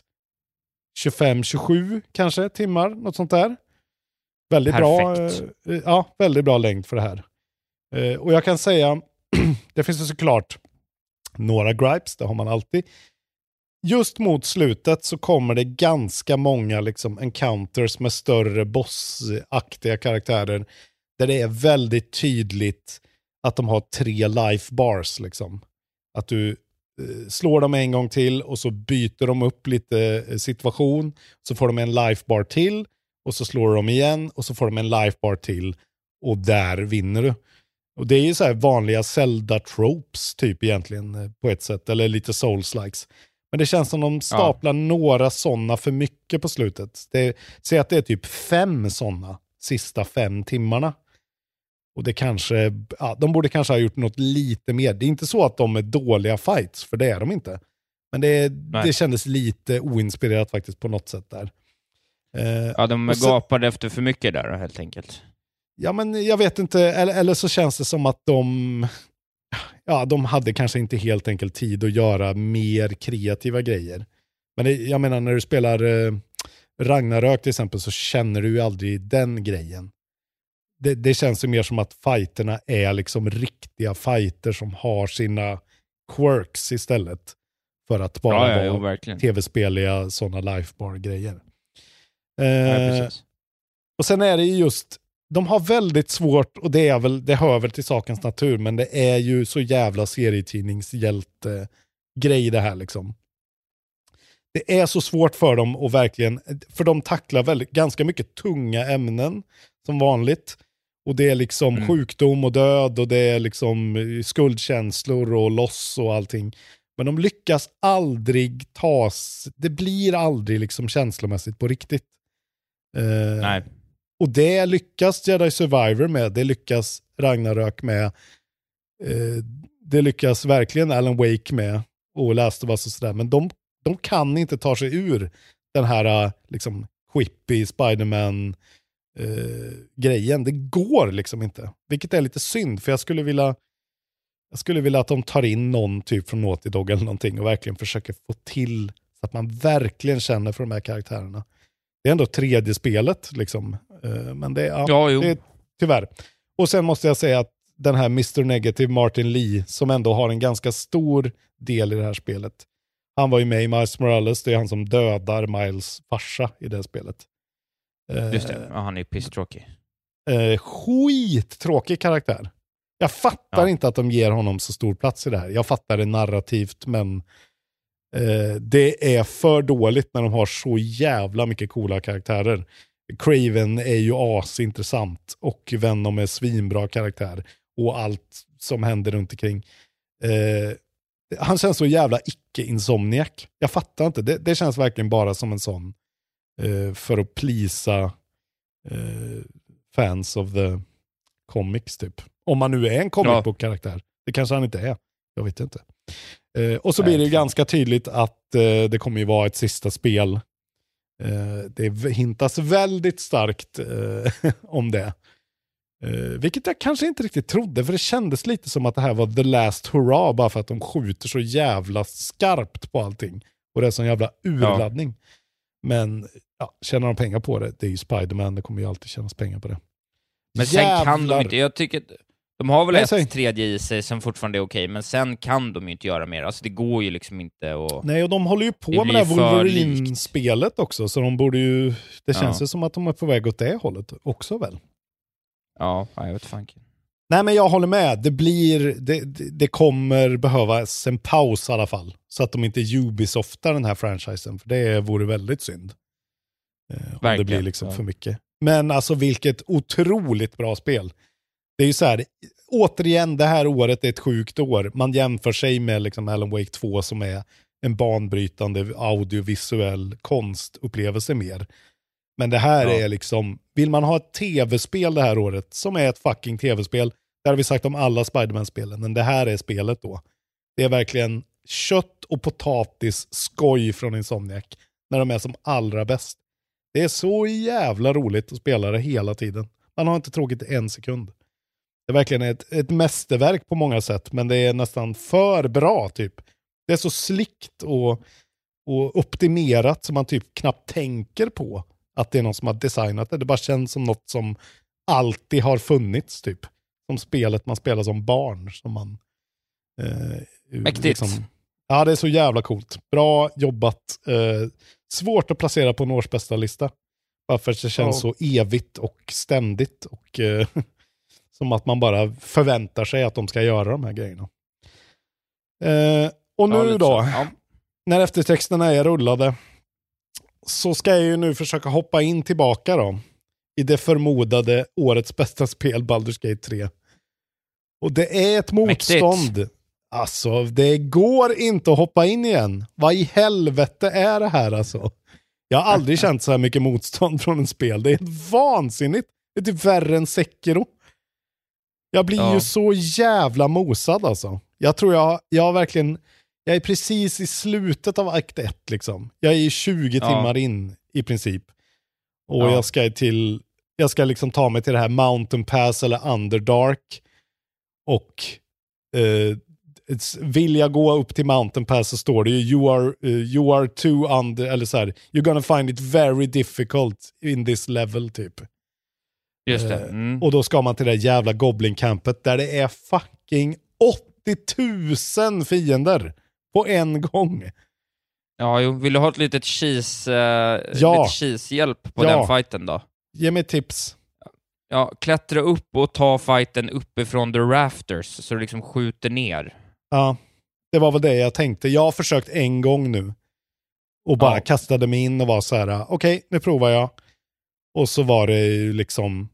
25-27 kanske timmar, något sånt där. Väldigt bra, Perfekt. eh, ja, väldigt bra längd för det här. Eh, och jag kan säga, det finns ju såklart några gripes, det har man alltid. Just mot slutet så kommer det ganska många liksom encounters med större bossaktiga karaktärer. Där det är väldigt tydligt att de har tre life bars. Liksom. Att du eh, slår dem en gång till och så byter de upp lite eh, situation. Så får de en life bar till och så slår de igen och så får de en life bar till och där vinner du. Och det är ju så här vanliga Zelda-tropes typ egentligen eh, på ett sätt, eller lite souls-likes. Men det känns som de staplar några sådana för mycket på slutet. Det, säg att det är typ fem sådana sista fem timmarna. Och det kanske, ja, de borde kanske ha gjort något lite mer. Det är inte så att de är dåliga fights, för det är de inte. Men det, det kändes lite oinspirerat faktiskt på något sätt där. Eh, Ja, de så- gapade efter för mycket där helt enkelt. Ja, men jag vet inte, eller, eller så känns det som att de, ja, de hade kanske inte helt enkelt tid att göra mer kreativa grejer. Men det, jag menar, när du spelar eh, Ragnarök till exempel så känner du ju aldrig den grejen. Det, det känns ju mer som att fighterna är liksom riktiga fighter som har sina quirks istället. För att bara Ja, ja, vara verkligen. tv-speliga sådana lifebar-grejer. Ja, Eh, och sen är det ju just, de har väldigt svårt, och det, är väl, det hör väl till sakens natur, men det är ju så jävla serietidningshjälte-grej det här liksom. Det är så svårt för dem att verkligen, för de tacklar väldigt, ganska mycket tunga ämnen som vanligt. Och det är liksom sjukdom och död och det är liksom eh, skuldkänslor och loss och allting. Men de lyckas aldrig tas, det blir aldrig liksom känslomässigt på riktigt. Eh, Nej. och det lyckas Jedi Survivor med, det lyckas Ragnarök med. Eh, det lyckas verkligen Alan Wake med och Last of Us och sådär. Men de, de kan inte ta sig ur den här eh, liksom quippy Spiderman eh, grejen. Det går liksom inte. Vilket är lite synd, för jag skulle vilja jag skulle vilja att de tar in någon typ från Naughty Dog eller någonting och verkligen försöker få till så att man verkligen känner för de här karaktärerna. Det är ändå tredje spelet liksom. Eh, Men det, ja, Ja, det är tyvärr. Och sen måste jag säga att den här Mr. Negative Martin Lee, som ändå har en ganska stor del i det här spelet. Han var ju med i Miles Morales, det är han som dödar Miles farsa i det spelet. Eh, Just det, ja, han är pisstråkig. eh, skittråkig karaktär. Jag fattar inte att de ger honom så stor plats i det här. Jag fattar det narrativt, men eh, det är för dåligt när de har så jävla mycket coola karaktärer. Craven är ju asintressant och Venom är svinbra karaktär. Och allt som händer runt omkring. Eh, han känns så jävla icke-insomniac. Jag fattar inte. Det, det känns verkligen bara som en sån eh, för att plisa eh, fans of the comics typ. Om man nu är en comic Ja. book-karaktär. Det kanske han inte är. Jag vet inte. Eh, och så blir det ju ganska tydligt att eh, det kommer ju vara ett sista spel. Eh, det hintas väldigt starkt eh, om det. Eh, vilket jag kanske inte riktigt trodde, för det kändes lite som att det här var the last hurra, bara för att de skjuter så jävla skarpt på allting. Och det är sån jävla urladdning. Men ja, tjänar de pengar på det, det är ju Spiderman, det kommer ju alltid tjänas pengar på det. Men sen kan de Jävlar. inte, jag tycker, de har väl Nej, ett säg. tredje i sig som fortfarande är okej, men sen kan de ju inte göra mer. Alltså det går ju liksom inte att... Nej, och de håller ju på Det med det här Wolverine-spelet också, så de borde ju... Det känns Ja. ju som att de är på väg åt det hållet också väl? Ja, ja, jag vet fanken. Nej, men jag håller med. Det blir... Det, det, kommer behövas en paus i alla fall. Så att de inte Ubisoftar den här franchisen, för det vore väldigt synd. Eh, om det blir liksom ja. för mycket. Men alltså vilket otroligt bra spel. Det är ju så här, återigen, det här året är ett sjukt år. Man jämför sig med liksom Alan Wake 2 som är en banbrytande audiovisuell konstupplevelse mer. Men det här Ja. är liksom, vill man ha ett tv-spel det här året, som är ett fucking tv-spel, det har vi sagt om alla Spiderman-spelen, men det här är spelet då. Det är verkligen kött och potatis skoj från Insomniac, när de är som allra bäst. Det är så jävla roligt att spela det hela tiden. Man har inte tråkigt en sekund. Det är verkligen ett, ett mästerverk på många sätt, men det är nästan för bra typ. Det är så slickt och, och optimerat så man typ knappt tänker på att det är någon som har designat det. Det bara känns som något som alltid har funnits typ. Som spelet man spelar som barn. Som man, eh, Mäktigt. ja, det är så jävla coolt. Bra jobbat. Eh, svårt att placera på en årsbästa lista. Bara för att det känns Ja. så evigt och ständigt. Och eh, som att man bara förväntar sig att de ska göra de här grejerna. Eh, och nu Ja, då. Ja. när eftertexterna är rullade, så ska jag ju nu försöka hoppa in tillbaka då. I det förmodade årets bästa spel, Baldur's Gate 3. Och det är ett motstånd. Alltså, det går inte att hoppa in igen. Vad i helvete är det här alltså? Jag har aldrig känt så här mycket motstånd från en spel. Det är helt vansinnigt. Det är typ värre än Sekiro. Jag blir Ja. ju så jävla mosad alltså. Jag tror jag, jag verkligen, jag är precis i slutet av akt 1 liksom. Jag är i 20 Ja. timmar in i princip. Och Ja. jag ska till, jag ska liksom ta mig till det här Mountain Pass eller Underdark. Och eh, vill jag gå upp till Mountain Pass så står det ju you are, eh, you are too under, eller så här, you're gonna find it very difficult in this level typ. Just det. Eh, Mm. Och då ska man till det jävla Goblin-campet där det är fucking 80 000 fiender på en gång. Ja, jo. Vill du ha ett litet cheese, eh, Ja. lite cheese-hjälp på Ja. den fighten då? Ge mig tips. Ja, klättra upp och ta fighten uppifrån the rafters, så du liksom skjuter ner. Ja, det var väl det jag tänkte. Jag har försökt en gång nu. Och bara Ja. kastade mig in och var så här, okej, nu provar jag. Och så var det ju liksom,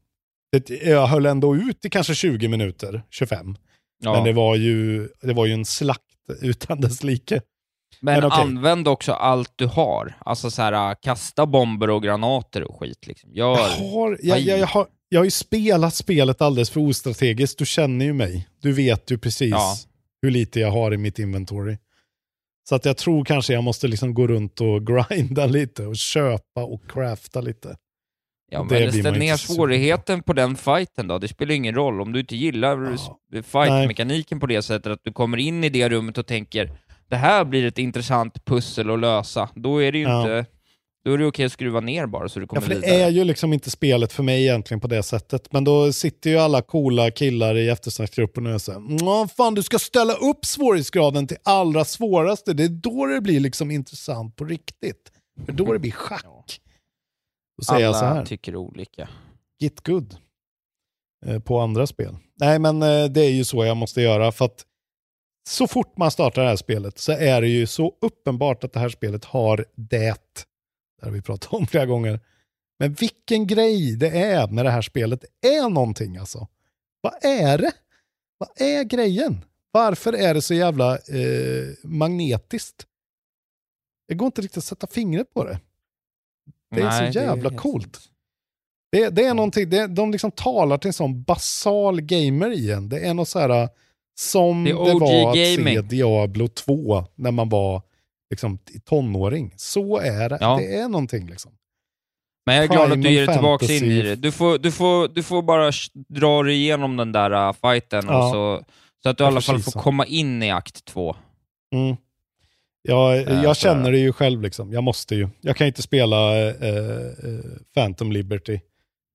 det, jag höll ändå ut i kanske 20 minuter, 25. Ja. Men det var, ju, det var ju en slakt utan dess like. Men, Men okej. använd också allt du har. Alltså så här, kasta bomber och granater och skit liksom. Gör... Jag har, jag, jag, jag, har, jag har ju spelat spelet alldeles för ostrategiskt. Du känner ju mig. Du vet ju precis Ja. hur lite jag har i mitt inventory. Så att jag tror kanske jag måste liksom gå runt och grinda lite och köpa och crafta lite. Ja, men det ställ ner svårigheten på den fighten då. Det spelar ingen roll. Om du inte gillar s- fight-mekaniken på det sättet att du kommer in i det rummet och tänker det här blir ett intressant pussel att lösa, då är det ju Ja. inte... Då är det okej att skruva ner bara så du Ja, kommer för det vidare. är ju liksom inte spelet för mig egentligen på det sättet. Men då sitter ju alla coola killar i eftersnacksgruppen och här, "Nå, fan du ska ställa upp svårighetsgraden till allra svåraste. Det är då det blir liksom intressant på riktigt. För då det blir schack. Då säger jag så Alla här. tycker olika. Git good. Eh, på andra spel. Nej, men eh, det är ju så jag måste göra. För att så fort man startar det här spelet så är det ju så uppenbart att det här spelet har det. Det har vi pratat om flera gånger. Men vilken grej det är med det här spelet. Det är någonting alltså. Vad är det? Vad är grejen? Varför är det så jävla eh, magnetiskt? Det går inte riktigt att sätta fingret på det. Det är Nej, så det är jävla coolt. Det, det är någonting, det, de liksom talar till en sån basal gamer igen. Det är något så här som Det det, var att se. Diablo 2 när man var liksom tonåring. Så är det. Ja. Det är någonting liksom. Men jag är glad att du ger dig tillbaka in i det. Du får, du får, du får bara dra dig igenom den där uh, fighten Ja. så, så att du i alla fall får så. komma in i akt två. Mm. Jag, Äh, jag så känner det ju själv liksom. Jag måste ju. Jag kan inte spela eh, eh, Phantom Liberty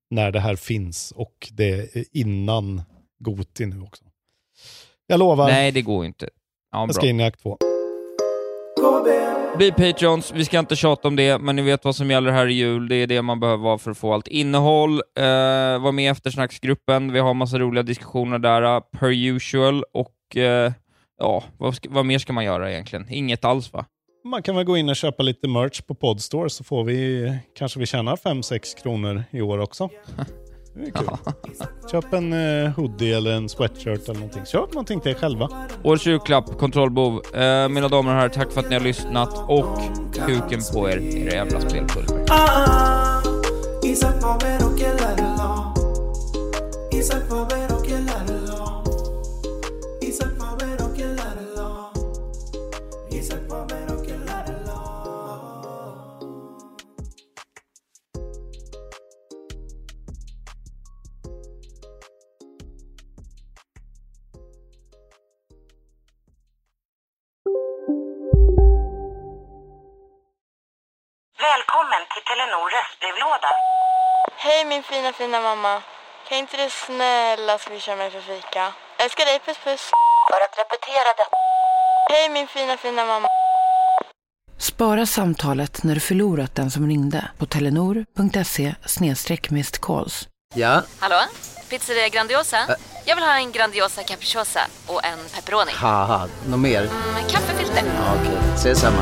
när det här finns och det är innan Goti nu också. Jag lovar. Nej, det går inte. Ja, jag bra. ska in i akt två. Bli Patreons, vi ska inte tjata om det, men ni vet vad som gäller här i jul. Det är det man behöver vara för att få allt innehåll. Eh, var med i eftersnacksgruppen, vi har massa roliga diskussioner där, uh, per usual. Och eh, ja, vad, ska, vad mer ska man göra egentligen? Inget alls va? Man kan väl gå in och köpa lite merch på Podstore så får vi, kanske vi tjänar 5-6 kronor i år också. Det är kul. Köp en eh, hoodie eller en sweatshirt eller någonting. Köp någonting till er själva. Årets julklapp, kontrollbov. Eh, mina damer och herrar, tack för att ni har lyssnat och kuken på er, era jävla spelpulver. Välkommen till Telenor röstbrevlåda. Hej min fina fina mamma. Kan inte du snälla swisha mig för fika? Älskar dig, puss puss. För att repetera detta. Hej min fina fina mamma. Spara samtalet när du förlorat den som ringde på telenor.se calls. Ja, Hallå? Pizzeria Grandiosa? Jag vill ha en Grandiosa capriciosa och en pepperoni. något mer? Med kaffefilter. Ja, Okej, ses samma.